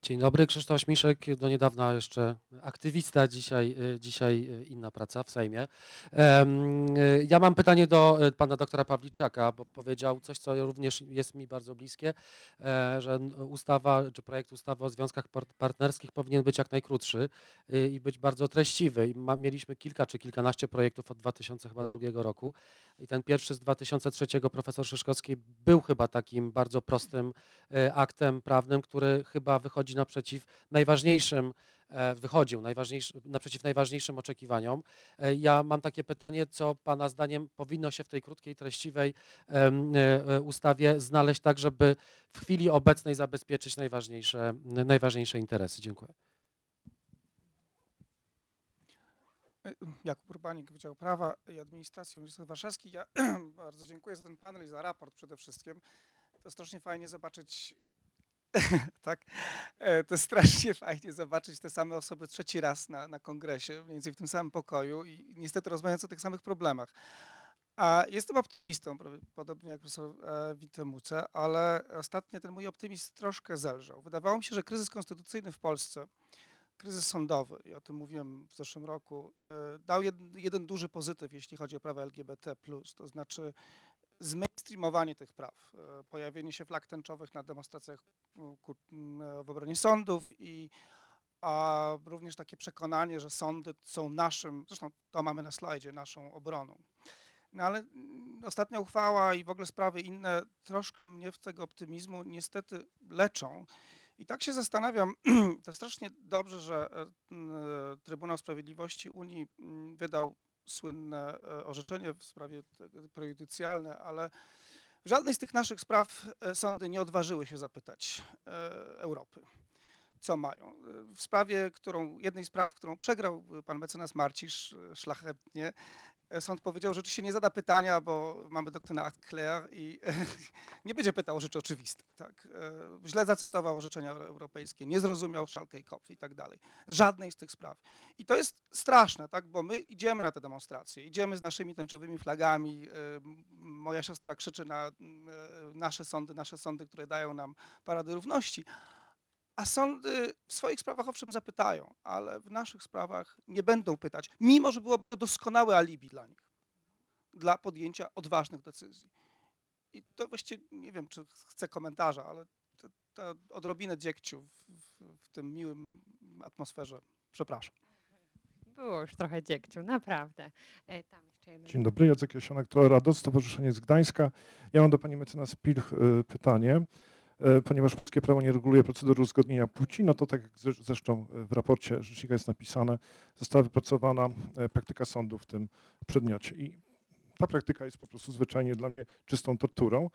Dzień dobry, Krzysztof Śmiszek, do niedawna jeszcze aktywista, dzisiaj, dzisiaj inna praca w Sejmie. Ja mam pytanie do y, pana doktora Pawliczaka, bo powiedział coś, co również jest mi bardzo bliskie, e, że ustawa, czy projekt ustawy o związkach par- partnerskich powinien być jak najkrótszy y, i być bardzo treściwy. Mieliśmy kilka czy kilkanaście projektów od 2002 roku i ten pierwszy z 2003 profesor Szyszkowski był chyba takim bardzo prostym e, aktem prawnym, który chyba wychodzi naprzeciw najważniejszym, e, wychodził najważniejszy, naprzeciw najważniejszym oczekiwaniom. E, Ja mam takie pytanie, co Pana zdaniem powinno się w tej krótkiej, treściwej e, ustawie znaleźć tak, żeby w chwili obecnej zabezpieczyć najważniejsze, najważniejsze interesy. Dziękuję. Jakub Urbanik, Wydział Prawa i Administracji Uniwersytet Warszawski. Ja bardzo dziękuję za ten panel i za raport przede wszystkim. To strasznie fajnie zobaczyć, tak? E, To strasznie fajnie zobaczyć te same osoby trzeci raz na, na kongresie, mniej więcej w tym samym pokoju i niestety rozmawiając o tych samych problemach. A jestem optymistą, podobnie jak profesor e, Witemuce, ale ostatnio ten mój optymizm troszkę zelżał. Wydawało mi się, że kryzys konstytucyjny w Polsce, kryzys sądowy, i o tym mówiłem w zeszłym roku, e, dał jed, jeden duży pozytyw, jeśli chodzi o prawa LGBT+, to znaczy zmainstreamowanie tych praw, e, pojawienie się flag tęczowych na demonstracjach m, e, w obronie sądów i a również takie przekonanie, że sądy są naszym, zresztą to mamy na slajdzie, naszą obroną. No ale mm, ostatnia uchwała i w ogóle sprawy inne troszkę mnie w tego optymizmu niestety leczą. I tak się zastanawiam, to strasznie dobrze, że e, e, Trybunał Sprawiedliwości Unii mm, wydał słynne e, orzeczenie w sprawie prejudycjalne, ale żadnej z tych naszych spraw e, sądy nie odważyły się zapytać e, Europy, co mają. E, W sprawie, którą, jednej z spraw, którą przegrał pan mecenas Marcisz szlachetnie, sąd powiedział, że oczywiście nie zada pytania, bo mamy doktrynę Act i nie będzie pytał o rzeczy oczywiste. Tak? E, Źle zacytował orzeczenia europejskie, nie zrozumiał Schalke i Kopf i tak dalej. Żadnej z tych spraw. I to jest straszne, tak? bo my idziemy na te demonstracje, idziemy z naszymi tęczowymi flagami. e, Moja siostra krzyczy na e, nasze sądy, nasze sądy, które dają nam parady równości. A sądy w swoich sprawach owszem zapytają, ale w naszych sprawach nie będą pytać, mimo że byłoby to doskonałe alibi dla nich, dla podjęcia odważnych decyzji. I to właściwie nie wiem, czy chcę komentarza, ale to, to odrobinę dziegciu w, w, w tym miłym atmosferze. Przepraszam. Było już trochę dziegciu, naprawdę. E, Tam jeszcze jeden. Dzień dobry, Jacek Jasionek, to Radoc, Stowarzyszenie z Gdańska. Ja mam do pani mecenas Pilch e, pytanie. E, Ponieważ polskie prawo nie reguluje procedury uzgodnienia płci, no to tak jak zre- zresztą e, w raporcie rzecznika jest napisane, została wypracowana e, praktyka sądu w tym przedmiocie. I ta praktyka jest po prostu zwyczajnie dla mnie czystą torturą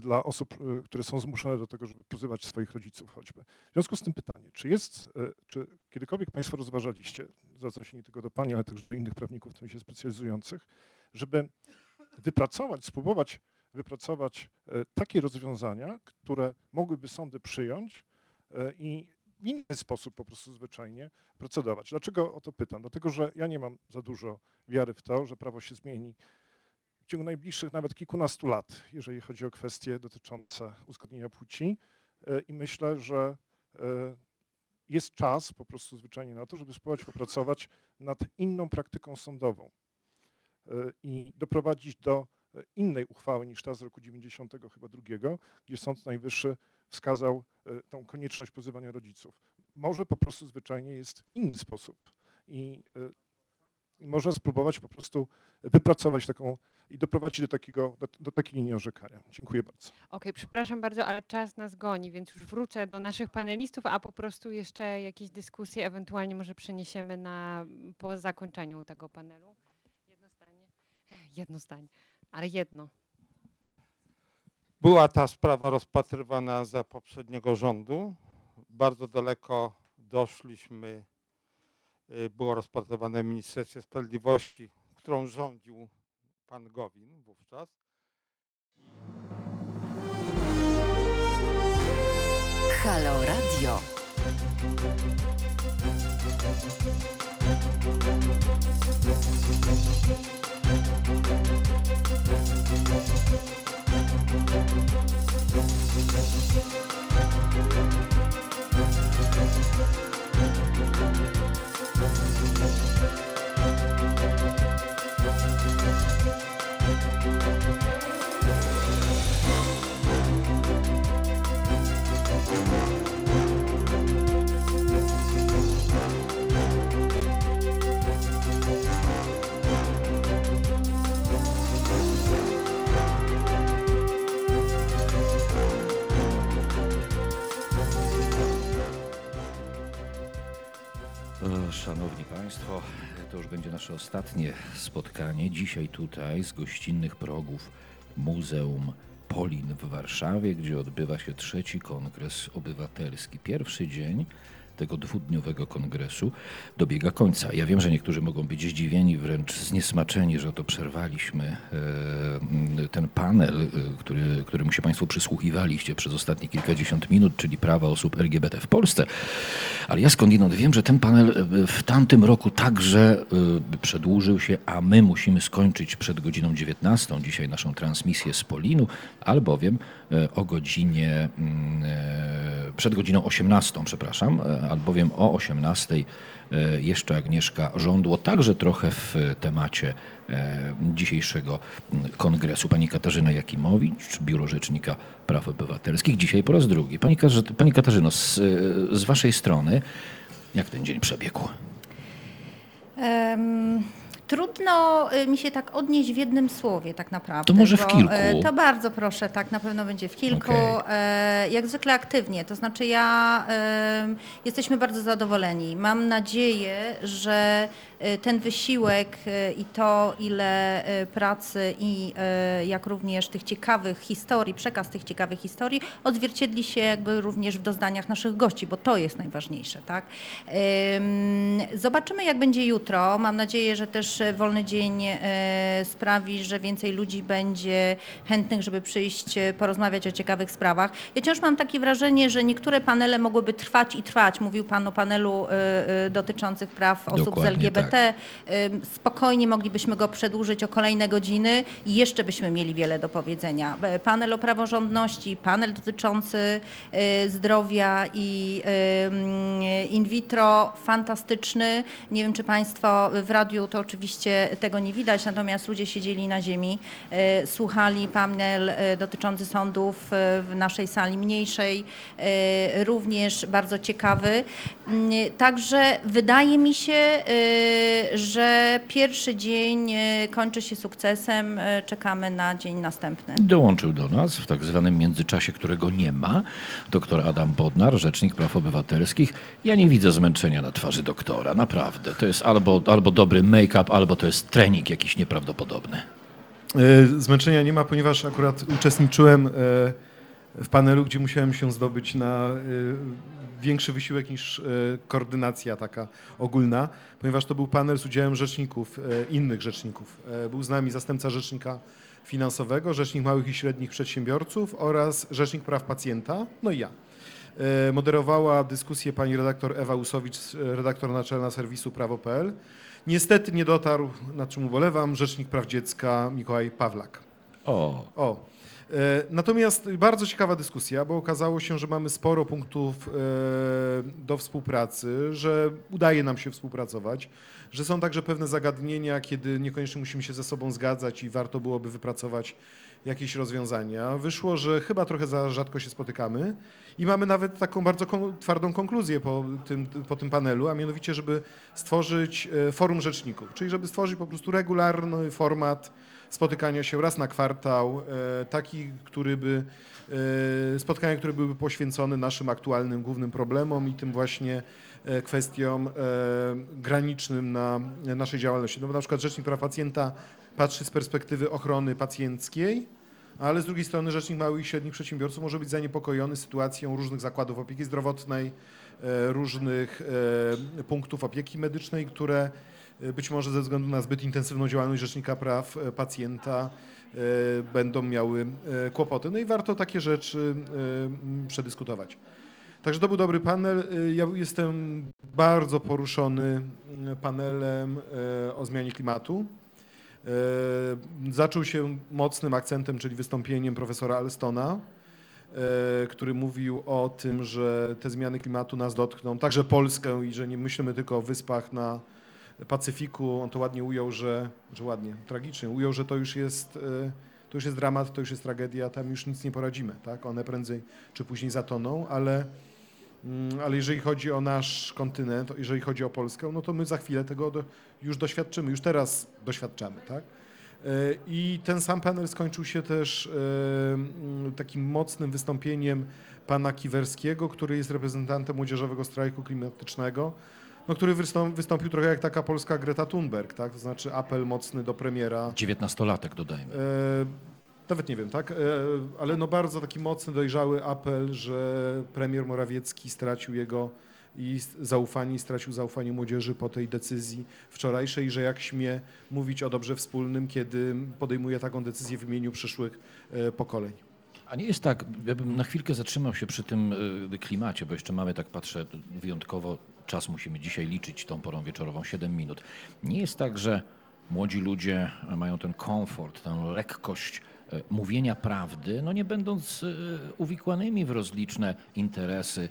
dla osób, które są zmuszone do tego, żeby pozywać swoich rodziców choćby. W związku z tym pytanie, czy jest, czy kiedykolwiek Państwo rozważaliście, zwracam się nie tylko do Pani, ale też do innych prawników w tym się specjalizujących, żeby wypracować, spróbować wypracować e, takie rozwiązania, które mogłyby sądy przyjąć e, i w inny sposób po prostu zwyczajnie procedować. Dlaczego o to pytam? Dlatego, że ja nie mam za dużo wiary w to, że prawo się zmieni w ciągu najbliższych nawet kilkunastu lat, jeżeli chodzi o kwestie dotyczące uzgodnienia płci e, i myślę, że jest czas po prostu zwyczajnie na to, żeby spróbować popracować nad inną praktyką sądową i doprowadzić do innej uchwały niż ta z roku 90 chyba drugiego, gdzie Sąd Najwyższy wskazał e, tą konieczność pozywania rodziców. Może po prostu zwyczajnie jest inny sposób i, e, można spróbować po prostu wypracować taką i doprowadzić do, takiego, do, do takiej linii orzekania. Dziękuję bardzo. Okej, przepraszam bardzo, ale czas nas goni, więc już wrócę do naszych panelistów, a po prostu jeszcze jakieś dyskusje ewentualnie może przeniesiemy na po zakończeniu tego panelu. Jedno zdanie. Jedno zdanie, ale jedno. Była ta sprawa rozpatrywana za poprzedniego rządu. Bardzo daleko doszliśmy. y, Było rozpatrywane w Ministerstwie Sprawiedliwości, którą rządził pan Gowin wówczas. Halo Radio. E, Państwo, to już będzie nasze ostatnie spotkanie. Dzisiaj tutaj z gościnnych progów Muzeum Polin w Warszawie, gdzie odbywa się trzeci kongres obywatelski. Pierwszy dzień tego dwudniowego kongresu dobiega końca. Ja wiem, że niektórzy mogą być zdziwieni, wręcz zniesmaczeni, że to przerwaliśmy e, ten panel, e, który, któremu się Państwo przysłuchiwaliście przez ostatnie kilkadziesiąt minut, czyli prawa osób LGBT w Polsce. Ale ja skądinąd wiem, że ten panel e, w tamtym roku także przedłużył się, a my musimy skończyć przed godziną 19 dzisiaj naszą transmisję z Polinu, albowiem o godzinie, mm, e, przed godziną 18, przepraszam, e, albowiem o 18 e, jeszcze Agnieszka Żądło, także trochę w temacie e, dzisiejszego mm, kongresu. Pani Katarzyna Jakimowicz, Biuro Rzecznika Praw Obywatelskich, dzisiaj po raz drugi. Pani, Pani Katarzyno, z, e, z Waszej strony, jak ten dzień przebiegł? Em, Trudno y, mi się tak odnieść w jednym słowie tak naprawdę. To może w kilku. e, To bardzo proszę, tak na pewno będzie w kilku. Okej. E, Jak zwykle aktywnie, to znaczy ja jesteśmy bardzo zadowoleni. Mam nadzieję, że ten wysiłek e, i to ile e, pracy i jak również tych ciekawych historii, przekaz tych ciekawych historii odzwierciedli się jakby również w doznaniach naszych gości, bo to jest najważniejsze, tak? Ym, Zobaczymy, jak będzie jutro. Mam nadzieję, że też wolny dzień sprawi, że więcej ludzi będzie chętnych, żeby przyjść, porozmawiać o ciekawych sprawach. Ja wciąż mam takie wrażenie, że niektóre panele mogłyby trwać i trwać. Mówił Pan o panelu dotyczących praw osób z Dokładnie LGBT. Ym, Spokojnie moglibyśmy go przedłużyć o kolejne godziny i jeszcze byśmy mieli wiele do powiedzenia. E, Panel o praworządności, panel dotyczący e, zdrowia i in vitro, fantastyczny. Nie wiem, czy Państwo w radiu to oczywiście tego nie widać, natomiast ludzie siedzieli na ziemi, e, słuchali panel e, dotyczący sądów w naszej sali mniejszej, również bardzo ciekawy. Mm, Także wydaje mi się, że pierwszy dzień e, kończy się sukcesem. E, Czekamy na dzień następny. Dołączył do nas w tak zwanym międzyczasie, którego nie ma, doktor Adam Bodnar, Rzecznik Praw Obywatelskich. Ja nie widzę zmęczenia na twarzy doktora, naprawdę. To jest albo, albo dobry make-up, albo to jest trening jakiś nieprawdopodobny. Zmęczenia nie ma, ponieważ akurat uczestniczyłem w panelu, gdzie musiałem się zdobyć na e, większy wysiłek niż e, koordynacja taka ogólna, ponieważ to był panel z udziałem rzeczników, e, innych rzeczników. Był z nami zastępca rzecznika finansowego, rzecznik małych i średnich przedsiębiorców oraz rzecznik praw pacjenta, no i ja. Moderowała dyskusję pani redaktor Ewa Usowicz, redaktor naczelna serwisu prawo.pl. Niestety nie dotarł, na czym ubolewam, rzecznik praw dziecka Mikołaj Pawlak. O. O. E, Natomiast bardzo ciekawa dyskusja, bo okazało się, że mamy sporo punktów e, do współpracy, że udaje nam się współpracować, że są także pewne zagadnienia, kiedy niekoniecznie musimy się ze sobą zgadzać i warto byłoby wypracować jakieś rozwiązania. Wyszło, że chyba trochę za rzadko się spotykamy i mamy nawet taką bardzo twardą konkluzję po tym, po tym panelu, a mianowicie, żeby stworzyć e, forum rzeczników, czyli żeby stworzyć po prostu regularny format spotykania się raz na kwartał, e, taki, który by, e, spotkania, które byłyby poświęcone naszym aktualnym głównym problemom i tym właśnie e, kwestiom granicznym na naszej działalności. No bo na przykład Rzecznik Praw Pacjenta patrzy z perspektywy ochrony pacjenckiej, ale z drugiej strony Rzecznik Małych i Średnich Przedsiębiorców może być zaniepokojony sytuacją różnych zakładów opieki zdrowotnej, różnych punktów opieki medycznej, które być może ze względu na zbyt intensywną działalność Rzecznika Praw e, Pacjenta e, będą miały e, kłopoty. No i warto takie rzeczy e, przedyskutować. Także to był dobry panel. E, Ja jestem bardzo poruszony panelem e, o zmianie klimatu. E, Zaczął się mocnym akcentem, czyli wystąpieniem profesora Alstona, e, który mówił o tym, że te zmiany klimatu nas dotkną, także Polskę i że nie myślimy tylko o wyspach na Pacyfiku. On to ładnie ujął, że, że ładnie, tragicznie ujął, że to już jest, e, to już jest dramat, to już jest tragedia, tam już nic nie poradzimy, tak? One prędzej czy później zatoną, ale, mm, ale jeżeli chodzi o nasz kontynent, jeżeli chodzi o Polskę, no to my za chwilę tego już doświadczymy, już teraz doświadczamy, tak? E, I ten sam panel skończył się też e, mm, takim mocnym wystąpieniem pana Kiwerskiego, który jest reprezentantem Młodzieżowego Strajku Klimatycznego, no, który wystąp, wystąpił trochę jak taka polska Greta Thunberg, tak? to znaczy apel mocny do premiera. 19-latek dodajmy. E, nawet nie wiem, tak? E, ale no bardzo taki mocny, dojrzały apel, że premier Morawiecki stracił jego i zaufanie, stracił zaufanie młodzieży po tej decyzji wczorajszej, że jak śmie mówić o dobrze wspólnym, kiedy podejmuje taką decyzję w imieniu przyszłych e, pokoleń. A nie jest tak, ja bym na chwilkę zatrzymał się przy tym y, klimacie, bo jeszcze mamy, tak patrzę, wyjątkowo czas musimy dzisiaj liczyć tą porą wieczorową, 7 minut. Nie jest tak, że młodzi ludzie mają ten komfort, tę lekkość y, mówienia prawdy, no nie będąc y, uwikłanymi w rozliczne interesy, y,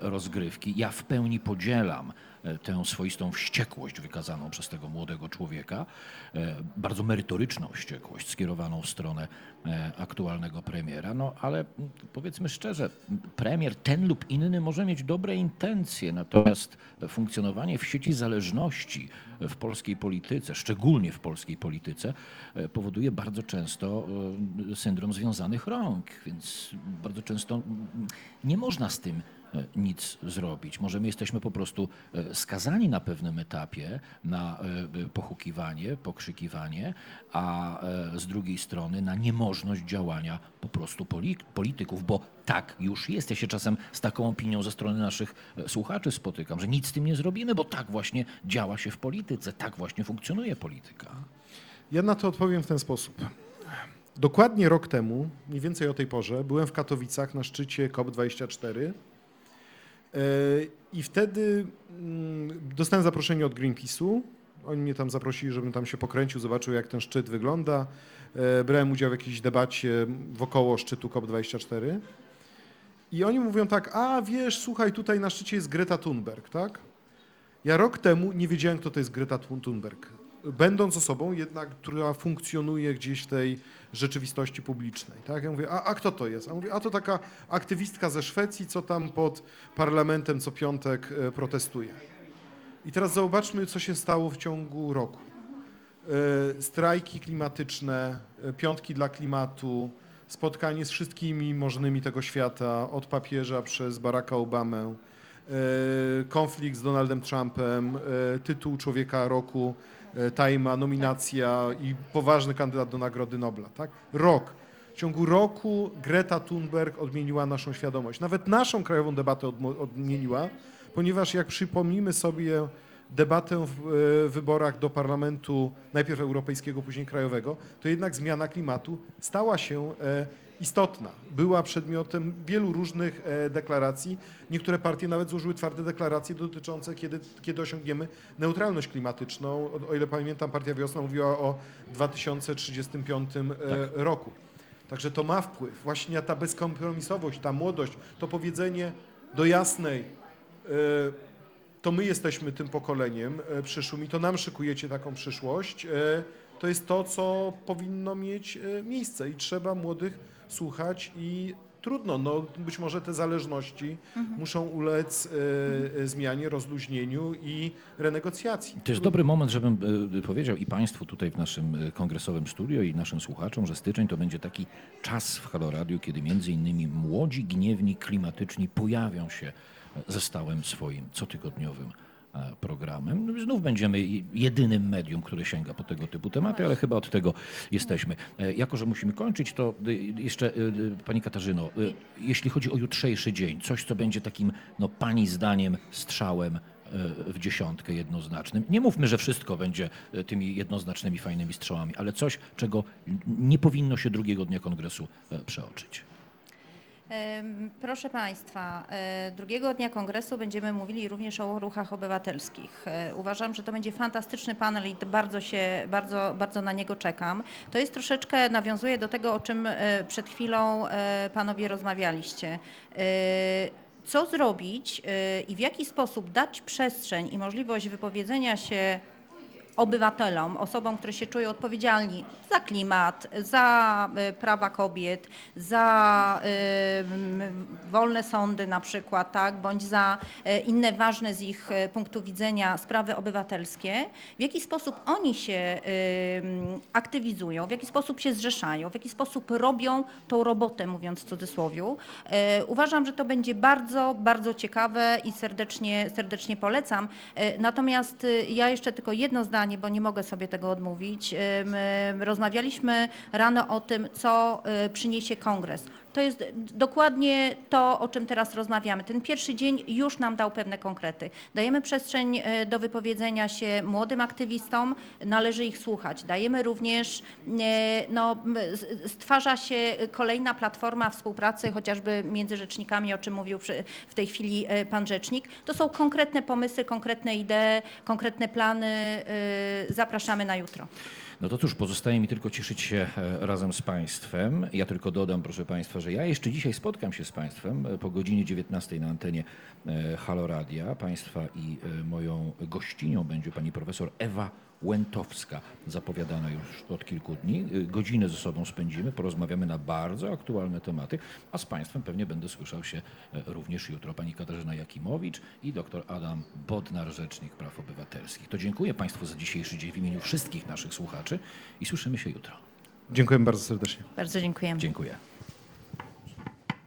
rozgrywki. Ja w pełni podzielam tę swoistą wściekłość wykazaną przez tego młodego człowieka, e, bardzo merytoryczną wściekłość skierowaną w stronę e, aktualnego premiera. No ale powiedzmy szczerze, premier ten lub inny może mieć dobre intencje, natomiast funkcjonowanie w sieci zależności w polskiej polityce, szczególnie w polskiej polityce, e, powoduje bardzo często e, syndrom związanych rąk, więc bardzo często nie można z tym e, nic zrobić. Może my jesteśmy po prostu e, skazani na pewnym etapie na e, pochukiwanie, pokrzykiwanie, a e, z drugiej strony na niemożność działania po prostu poli- polityków, bo tak już jest. Ja się czasem z taką opinią ze strony naszych e, słuchaczy spotykam, że nic z tym nie zrobimy, bo tak właśnie działa się w polityce, tak właśnie funkcjonuje polityka. Ja na to odpowiem w ten sposób. Dokładnie rok temu, mniej więcej o tej porze, byłem w Katowicach na szczycie COP24 e, i wtedy mm, dostałem zaproszenie od Greenpeace'u. Oni mnie tam zaprosili, żebym tam się pokręcił, zobaczył jak ten szczyt wygląda. E, Brałem udział w jakiejś debacie wokoło szczytu COP24. I oni mówią tak, a wiesz, słuchaj, tutaj na szczycie jest Greta Thunberg, tak? Ja rok temu nie wiedziałem, kto to jest Greta Thun- Thunberg. Będąc osobą jednak, która funkcjonuje gdzieś w tej rzeczywistości publicznej. Tak? Ja mówię, a, a kto to jest? A mówię, a to taka aktywistka ze Szwecji, co tam pod parlamentem co piątek e, protestuje. I teraz zobaczmy, co się stało w ciągu roku. E, Strajki klimatyczne, e, piątki dla klimatu, spotkanie z wszystkimi możnymi tego świata, od papieża przez Baracka Obamę, konflikt z Donaldem Trumpem, tytuł Człowieka Roku, Tajma, nominacja i poważny kandydat do Nagrody Nobla. Tak? Rok. W ciągu roku Greta Thunberg odmieniła naszą świadomość. Nawet naszą krajową debatę odmieniła, ponieważ jak przypomnimy sobie debatę w e, wyborach do Parlamentu, najpierw europejskiego, później krajowego, to jednak zmiana klimatu stała się e, istotna. Była przedmiotem wielu różnych e, deklaracji. Niektóre partie nawet złożyły twarde deklaracje dotyczące, kiedy, kiedy osiągniemy neutralność klimatyczną. O, o ile pamiętam, Partia Wiosna mówiła o 2035 e, roku. Także to ma wpływ. Właśnie ta bezkompromisowość, ta młodość, to powiedzenie do jasnej, e, to my jesteśmy tym pokoleniem przyszłym i to nam szykujecie taką przyszłość. To jest to, co powinno mieć miejsce i trzeba młodych słuchać i trudno, no być może te zależności Mhm. muszą ulec e, e, zmianie, rozluźnieniu i renegocjacji. To jest dobry moment, żebym e, powiedział i Państwu tutaj w naszym kongresowym studio i naszym słuchaczom, że styczeń to będzie taki czas w Halo Radio, kiedy między innymi młodzi, gniewni, klimatyczni pojawią się ze stałym swoim cotygodniowym programem. Znów będziemy jedynym medium, które sięga po tego typu tematy, ale chyba od tego jesteśmy. E, Jako, że musimy kończyć, to y, jeszcze Pani Katarzyno, jeśli chodzi o jutrzejszy dzień, coś, co będzie takim, no Pani zdaniem, strzałem e, w dziesiątkę jednoznacznym. Nie mówmy, że wszystko będzie e, tymi jednoznacznymi, fajnymi strzałami, ale coś, czego nie powinno się drugiego dnia kongresu e, przeoczyć. Proszę Państwa, e, drugiego dnia kongresu będziemy mówili również o ruchach obywatelskich. E, Uważam, że to będzie fantastyczny panel i bardzo się, bardzo, bardzo na niego czekam. To jest troszeczkę, nawiązuje do tego, o czym e, przed chwilą Panowie rozmawialiście. Co zrobić i w jaki sposób dać przestrzeń i możliwość wypowiedzenia się obywatelom, osobom, które się czują odpowiedzialni za klimat, za e, prawa kobiet, za m, wolne sądy na przykład, tak, bądź za e, inne ważne z ich punktu widzenia sprawy obywatelskie, w jaki sposób oni się aktywizują, w jaki sposób się zrzeszają, w jaki sposób robią tą robotę, mówiąc w cudzysłowiu. Uważam, że to będzie bardzo, bardzo ciekawe i serdecznie, serdecznie polecam. Natomiast ja jeszcze tylko jedno zdanie, bo nie mogę sobie tego odmówić. My Rozmawialiśmy rano o tym, co e, przyniesie kongres. To jest dokładnie to, o czym teraz rozmawiamy. Ten pierwszy dzień już nam dał pewne konkrety. Dajemy przestrzeń e, do wypowiedzenia się młodym aktywistom, należy ich słuchać. Dajemy również, e, no, stwarza się kolejna platforma współpracy, chociażby między rzecznikami, o czym mówił w tej chwili e, pan rzecznik. To są konkretne pomysły, konkretne idee, konkretne plany. Zapraszamy na jutro. No to cóż, pozostaje mi tylko cieszyć się e, razem z Państwem. Ja tylko dodam, proszę Państwa, że ja jeszcze dzisiaj spotkam się z Państwem e, po godzinie 19 na antenie e, Halo Radia. Państwa i moją gościnią będzie pani profesor Ewa Łętowska, zapowiadana już od kilku dni. E, Godzinę ze sobą spędzimy, porozmawiamy na bardzo aktualne tematy, a z Państwem pewnie będę słyszał się e, również jutro. Pani Katarzyna Jakimowicz i dr Adam Bodnar, Rzecznik Praw Obywatelskich. To dziękuję Państwu za dzisiejszy dzień w imieniu wszystkich naszych słuchaczy i słyszymy się jutro. Dziękuję bardzo serdecznie. Bardzo dziękujemy. Dziękuję.